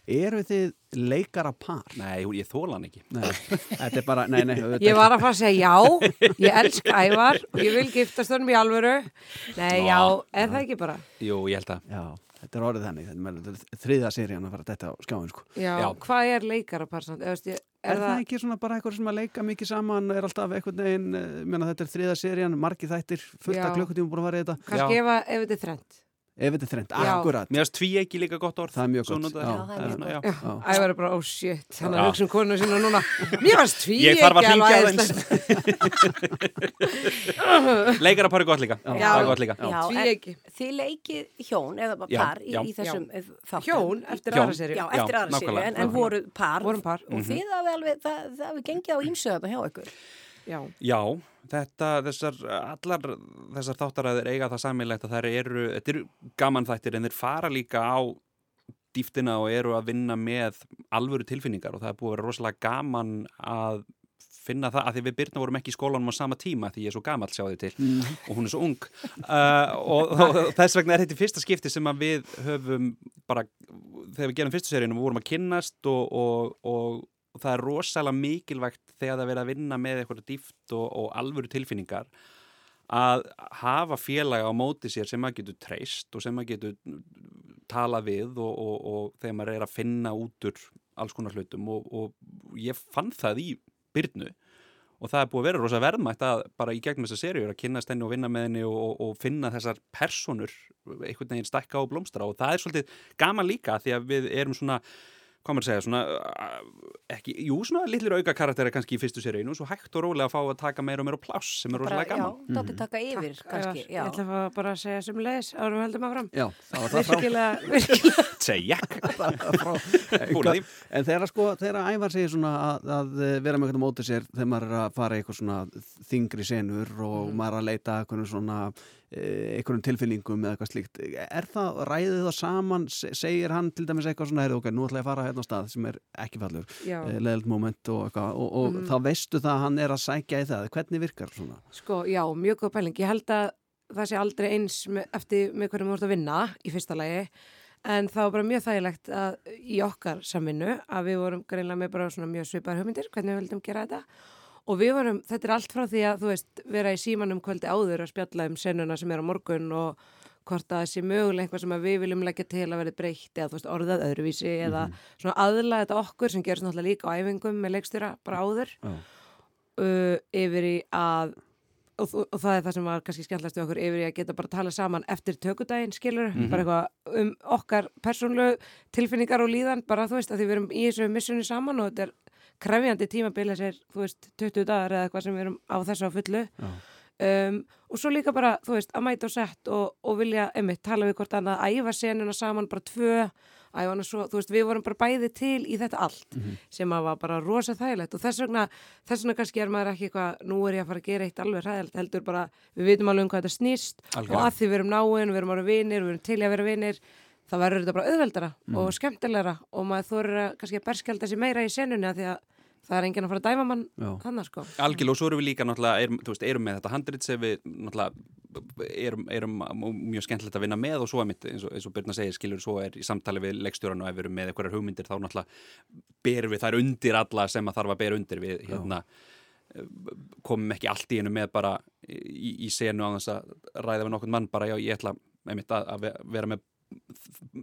Eru þið leikara par? Nei, ég þóla hann ekki. Nei, þetta er bara, nei, nei. auðvitað Ég var að fara að segja já, ég elsk ævar og ég vil giftast honum í alvöru. Nei, já, er það ekki bara? Jú, ég held að. Já, þetta er orðið þannig. Er þriðja serían að fara þetta á skjáin sko. Já, hvað er leikara parsamt? Er, er, Er það ekki svona bara eitthvað sem að leika mikið saman, er alltaf einhvern veginn, eh, meina þetta er þriða serían, margið þættir, fullt Já. af klukkutíma búin að fara í þetta. Kannski ef, ef þetta er þrennt. Ef þetta er þrennt, akkurat. Mér finnst tví ekki líka gott orð. Það er mjög gott. er. Ævar er bara, oh shit, hann er Já. að hugsa um konu sína núna. Mér varst tví Ég þarf að ekki hringja aðeins. æðislegt. Leikara pari gott líka. Já, Það er gott líka. Já, Tvíeyki. en Þið leikið hjón eða bara par í, já. í þessum eh, þáttum. Hjón eftir aðra serju. Já, eftir aðra nákvæmlega, en, voru par. Og Mhm. þið hafi alveg, það, það hafi gengið á ímsöðuna hjá ykkur. Já. Þetta, þessar, allar þessar þáttaræðir eiga það sammeilegt að þær eru, þetta eru gaman þættir en þeir fara líka á dýftina og eru að vinna með alvöru tilfinningar og það er búið að vera rosalega gaman að finna það, að því við byrna vorum ekki í skólanum á sama tíma því ég er svo gamall sjáðu til. Og hún er svo ung. Uh, og, og þess vegna er þetta fyrsta skipti sem við höfum bara, þegar við gerum fyrstu seríunum við vorum að kynnast og, og, og, og það er rosalega mikilvægt þegar það er verið að vinna með eitthvað dýft og, og alvöru tilfinningar að hafa félaga á móti sér sem maður getur treyst og sem maður getur talað við og, og, og þegar maður er að finna út úr alls konar hlutum og, ég fann það í byrnu og það er búið að vera rosa verðmætt að bara í gegnum þessa seríur að kynnast henni og vinna með henni og, og, og finna þessar personur einhvern veginn stækka og blómstra og það er svolítið gaman líka því að við erum svona hvað maður að segja, svona uh, ekki, jú, svona litlir auka karakteri kannski í fyrstu seríinu og svo hægt og rólega að fá að taka meira og meira pláss sem er rosalega gaman Já, dátti taka yfir, kannski. Ævar, Ég ætla að bara að segja sem leis árum við höldum áfram. Já, það var það frá. Virkilega, virkilega. Segja að. En þegar sko, þegar Ævar segir svona að, að vera með eitthvað mótið sér þegar maður er að fara eitthvað svona þingri senur og maður er að leita að eitthvað svona eh, einhverjum tilfinningum eða eitthvað slíkt er það, ræðið það saman se- segir hann til dæmis eitthvað svona, heyrðu, ok, nú ætla ég að fara hérna á stað sem er ekki fallur, Já. leðilt moment og eitthvað og, og Mhm. þá veistu það að hann er að sækja í það hvernig virkar svona? Sko, já, mjög góð pæling. Ég held að það sé aldrei eins með, eftir með hverjum þú ert að vinna í fyrsta lagi en það var bara mjög þægilegt að í okkar samvinnu að við vorum greinlega með bara svona mjög svipar hugmyndir hvernig við vildum gera þetta og við varum, þetta er allt frá því að þú veist, vera í símanum kvöldi áður að spjalla um senuna sem er á morgun og hvort að það sé mögulega eitthvað sem við viljum leggja til að verði breytt eða þú veist, orðað öðruvísi eða svona aðlaða þetta okkur sem gerist náttúrulega líka á æfingum með leikstjóra bara áður Já. uh, yfir í að og, og, það er það sem var kannski skemmtilegast við okkur yfir í að geta bara að tala saman eftir tökudaginn skilur, Mhm. bara eitthvað um okkar persónlegu tilfinningar og líðan bara þú veist að því við erum í þessu missjoni saman og þetta er krefjandi tímabili sér, þú veist, 20 dagar eða eitthvað sem við erum á þessu á fullu um, og svo líka bara, þú veist, að mæta og sett og, og vilja, einmitt, tala við hvort annað æfa senuna saman, bara tvö æfa svo, þú veist, við vorum bara bæði til í þetta allt, Mhm. sem að var bara rosa þægilegt og þess vegna, þess vegna kannski er maður ekki eitthvað, nú er ég að fara að gera eitt alveg hræðilegt, heldur bara, við vitum alveg um hvað þetta snýst Algjörlega. og að því við erum náin, við erum það verður þetta bara auðveldara Mhm. og skemmtilegra og maður þorir að kannski að berskjálta sér meira í senunni að því að það er enginn að fara að dæma mann þannig sko. Algjörlega og svo erum við líka náttúrulega, erum, þú veist, erum með þetta handrit sem við náttúrulega erum, erum mjög skemmtilegt að vinna með og svo er mitt, eins og, eins og Byrna segir, skilur, svo er í samtali við leikstjóran og ef við erum með einhverjar hugmyndir þá náttúrulega berum við þær undir alla sem að þarf að bera undir við, hérna komum ekki allt í einu með bara í, í senu á þess að ræða við nokkurn mann bara, já, ég ætla einmitt að, að ve- vera með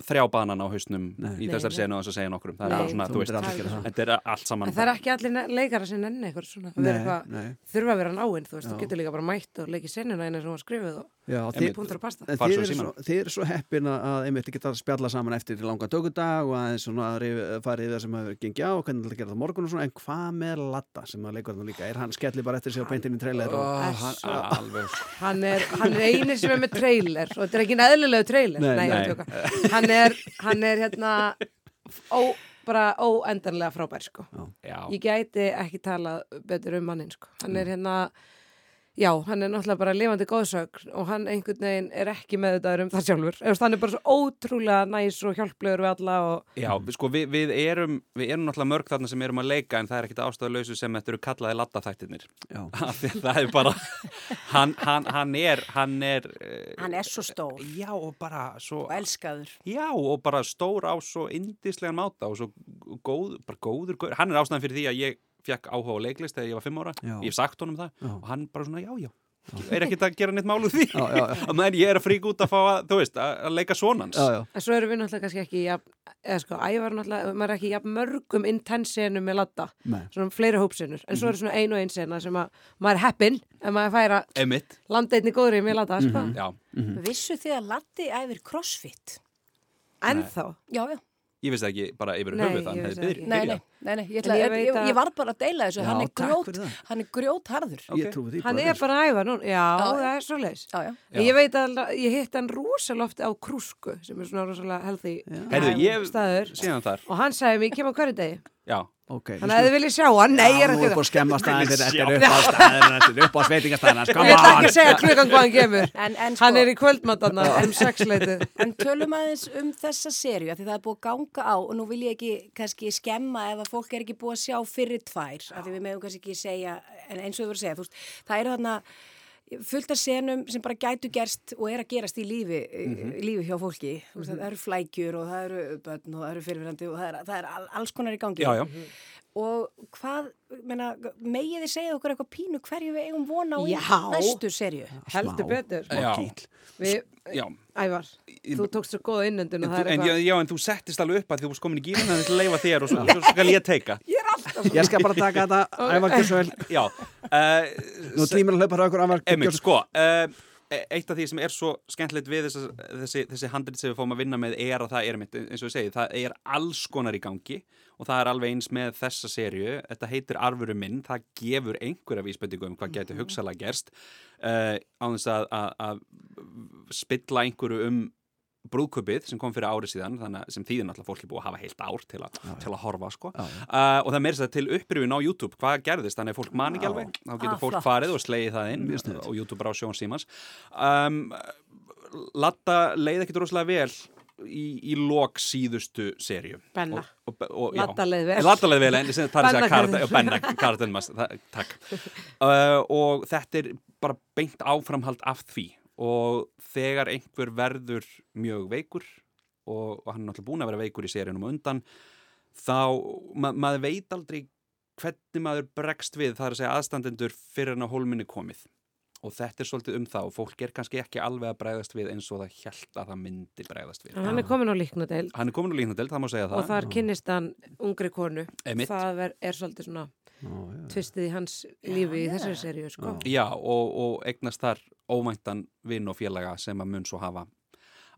þrjá banan á hausnum Nei. í þessar senu og þess að segja nokkrum það. Er svona, Þú veist, þetta er allt saman En það er ekki allir ne- leikara sem nenni eitthvað svona að vera Nei, eitthvað, nei. þurfa að vera náinn, þú veist, Já. þú getur líka bara mætt og leikið senuna eina sem var skrifið og punktur að pasta. þið eru svo, heppin að- að einmitt geta að spjalla saman eftir langa tökudag og aðeins svona að rif- fara yfir það sem hefur gengið á og hvernig það gera það morgun og svona. En hvað með Latta sem að leikur þarna líka er? Hann skelli bara eftir sig á beintinni trailer og hann, er, hann er hérna ó, bara óendanlega frábær sko. Já. ég gæti ekki talað betur um mannin sko. hann er hérna Já, hann er náttúrulega bara lifandi góðsögn og hann einhvern veginn er ekki með þetta um það sjálfur. Hann er bara svo ótrúlega næs og hjálplegur við alla og Já, við, sko, við, við, erum, við erum náttúrulega mörg þarna sem erum að leika en það er ekkit ástæðuleysu sem þetta eru kallaði lattaþættirnir. Já. það er bara, hann, hann, hann er, hann er, eh, Hann er svo stór. Já, og bara svo... Og elskaður. já, og bara stór á svo indislegan máta og svo góð, bara góður, góður. Hann er ástæðan fyrir því að ég fekk áhuga á leiklist þegar ég var fimm ára. Já. Ég hef sagt honum það Já. og hann bara svona, já, já. Er ekkit að gera neitt mál úr því. Meðan ég er að fríka út að fá að, þú veist, að, að leika svonans. Já, já. En svo erum við náttúrulega kannski ekki jafn, eða sko, ævar náttúrulega, maður er ekki jafn mörgum intensenum með latta, Nei. svona fleiri hópsenur, en svo er svona ein og ein sena sem að maður er heppinn ef maður fær að Emitt. landa einni góðri með latta, sko. Já. Vissu þið að Latti æfir crossfit? Ennþá? Já, já. Ég vissi ekki bara yfir höfuð þannig ég að vissi það ekki. Nei, nei, nei, nei, ég, ætla, En ég ég, ég, var bara að deila þessu, Já, hann er grjót, hann er grjótharður. Ég trúi því Hann er bara æfa núna, já, Já. það er svo leis. Já, já. En ég veit að ég hitt hann rosalofti á krúsku, sem er svona rosalega healthy Heyrðu, ég staður. síðan þar. Og hann sagði mér, ég kem á hverju degi. Já. Ok. Þannig að þið viljið sjá hann, nei, ég er ekki er búin að þetta er upp á staðin þetta er upp á sveitingastæðin Ég ætla ekki að segja klukkan hvað hann kemur. En, en, sko, Hann er í kvöldmatanna um sexleitið. En tölum aðeins um þessa sériu, af því það er búið að ganga á og nú vil ég ekki kannski skemma ef að fólk er ekki búið að sjá fyrir tvær, af því við meðum kannski ekki segja, en eins og við vorum að segja, þú veist, það eru þarna fullt af senum sem bara gætu gerst og er að gerast í lífi, Mhm. í lífi hjá fólki. Þú veist, það eru flækjur og það eru börn og það eru fyrirverandi og það er, það er all- alls konar í gangi. Já, já. Og hvað, menna, megið þið segja okkur eitthvað pínu hverju við eigum vona á í næstu serju? Heldur betur. Já. Við, Já. Ævar, þú tókst svo góða innöndun En, og það er eitthvað. já, en þú settist alveg upp að því þú varst komin í gýrin en þetta leifa þér og svo, svo skal ég teika. Ég skal bara taka þetta Ævar Gjörsvel Já. Uh, Nú tíminn að hlaupa ykkur Ævar Einmitt, Gjörsvel sko, uh, eitt af því sem er svo skemmtilegt við þessa, þessi, þessi handrit sem við fórum að vinna með er að það er eins og ég segi, það er alls konar í gangi og það er alveg eins með þessa serju, þetta heitir Arfuru minn, það gefur einhverja vísbendingu um hvað getur hugsalega gerst uh, á þess að, að, að spilla einhverju um brúðköpið sem kom fyrir árið síðan þannig að sem þýðir náttúrulega fólk er búið að hafa heilt ár til að, til að horfa sko. Uh, og það meira sér til upprifin á YouTube. Hvað gerðist, þannig að fólk man ekki alveg. Þá getur Ah, fólk flott. farið og slegið það inn og YouTube bara á Sjón Símans. Um, Latta leið ekkit rosalega vel í, í lok síðustu serju Benna. og, og, og, já. Ladda leið vel. Ladda leið vel en sem það er að Benna Karatenmas takk. Uh, og þetta er bara beint áframhald af því og þegar einhver verður mjög veikur og, og hann er náttúrulega búin að vera veikur í seríunum á undan þá, ma maður veit aldrei hvernig maður bregst við, það er að segja aðstandendur fyrir hann á hólminni komið. Og þetta er svolítið um það og fólk er kannski ekki alveg að bregðast við eins og það held að það myndi bregðast við. En hann er komin á líknadeild. Hann er komin á líknadeild, það má segja það. og þar kynnist hann ungri konu. Einmitt. það er, er svolítið svona tvistið í hans lífi í þessari seríu sko. Já, og, og eignast þar óvæntan vinn og félaga sem að mun svo hafa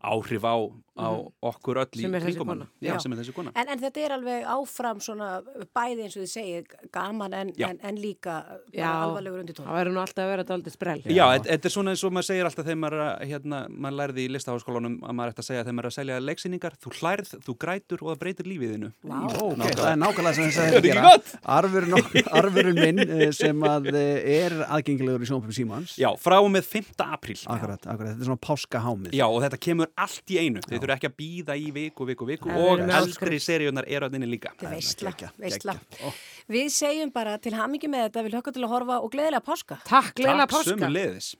áhrif á, á Mhm. okkur öll í Sem þessi kringum hann. kona. Já, Já. sem er þessi kona. En, en þetta er alveg áfram svona bæði eins og þið segið gaman en, en, en líka alvarlegur undir tónu. það verður nú alltaf að vera daldið sprell Já, þetta þetta er svona eins og maður segir alltaf þegar maður, er að, hérna, maður lærði í listaháskólanum að maður ætti að segja þegar maður er að selja leiksýningar þú hlærð, þú grætur og það breytir lífiðinu Ó, ok, það er nákvæmlega sem þess að Er þetta gera arfurinn, arfurinn minn eh, sem að eh, er aðgengilegur í sjónpum Símans Já, frá og með 5. apríl Akkurat, akkurat, þetta er svona páskahámið Já, og þetta kemur allt í einu. Þið þurfa ekki að býða í viku, viku, viku Það og eldri seríunar eru að inni líka. Er veistla, veistla. Við segjum bara til hamingi með þetta, við hlökkum til að horfa og gleðilega páska. Takk, Takk sömuleiðis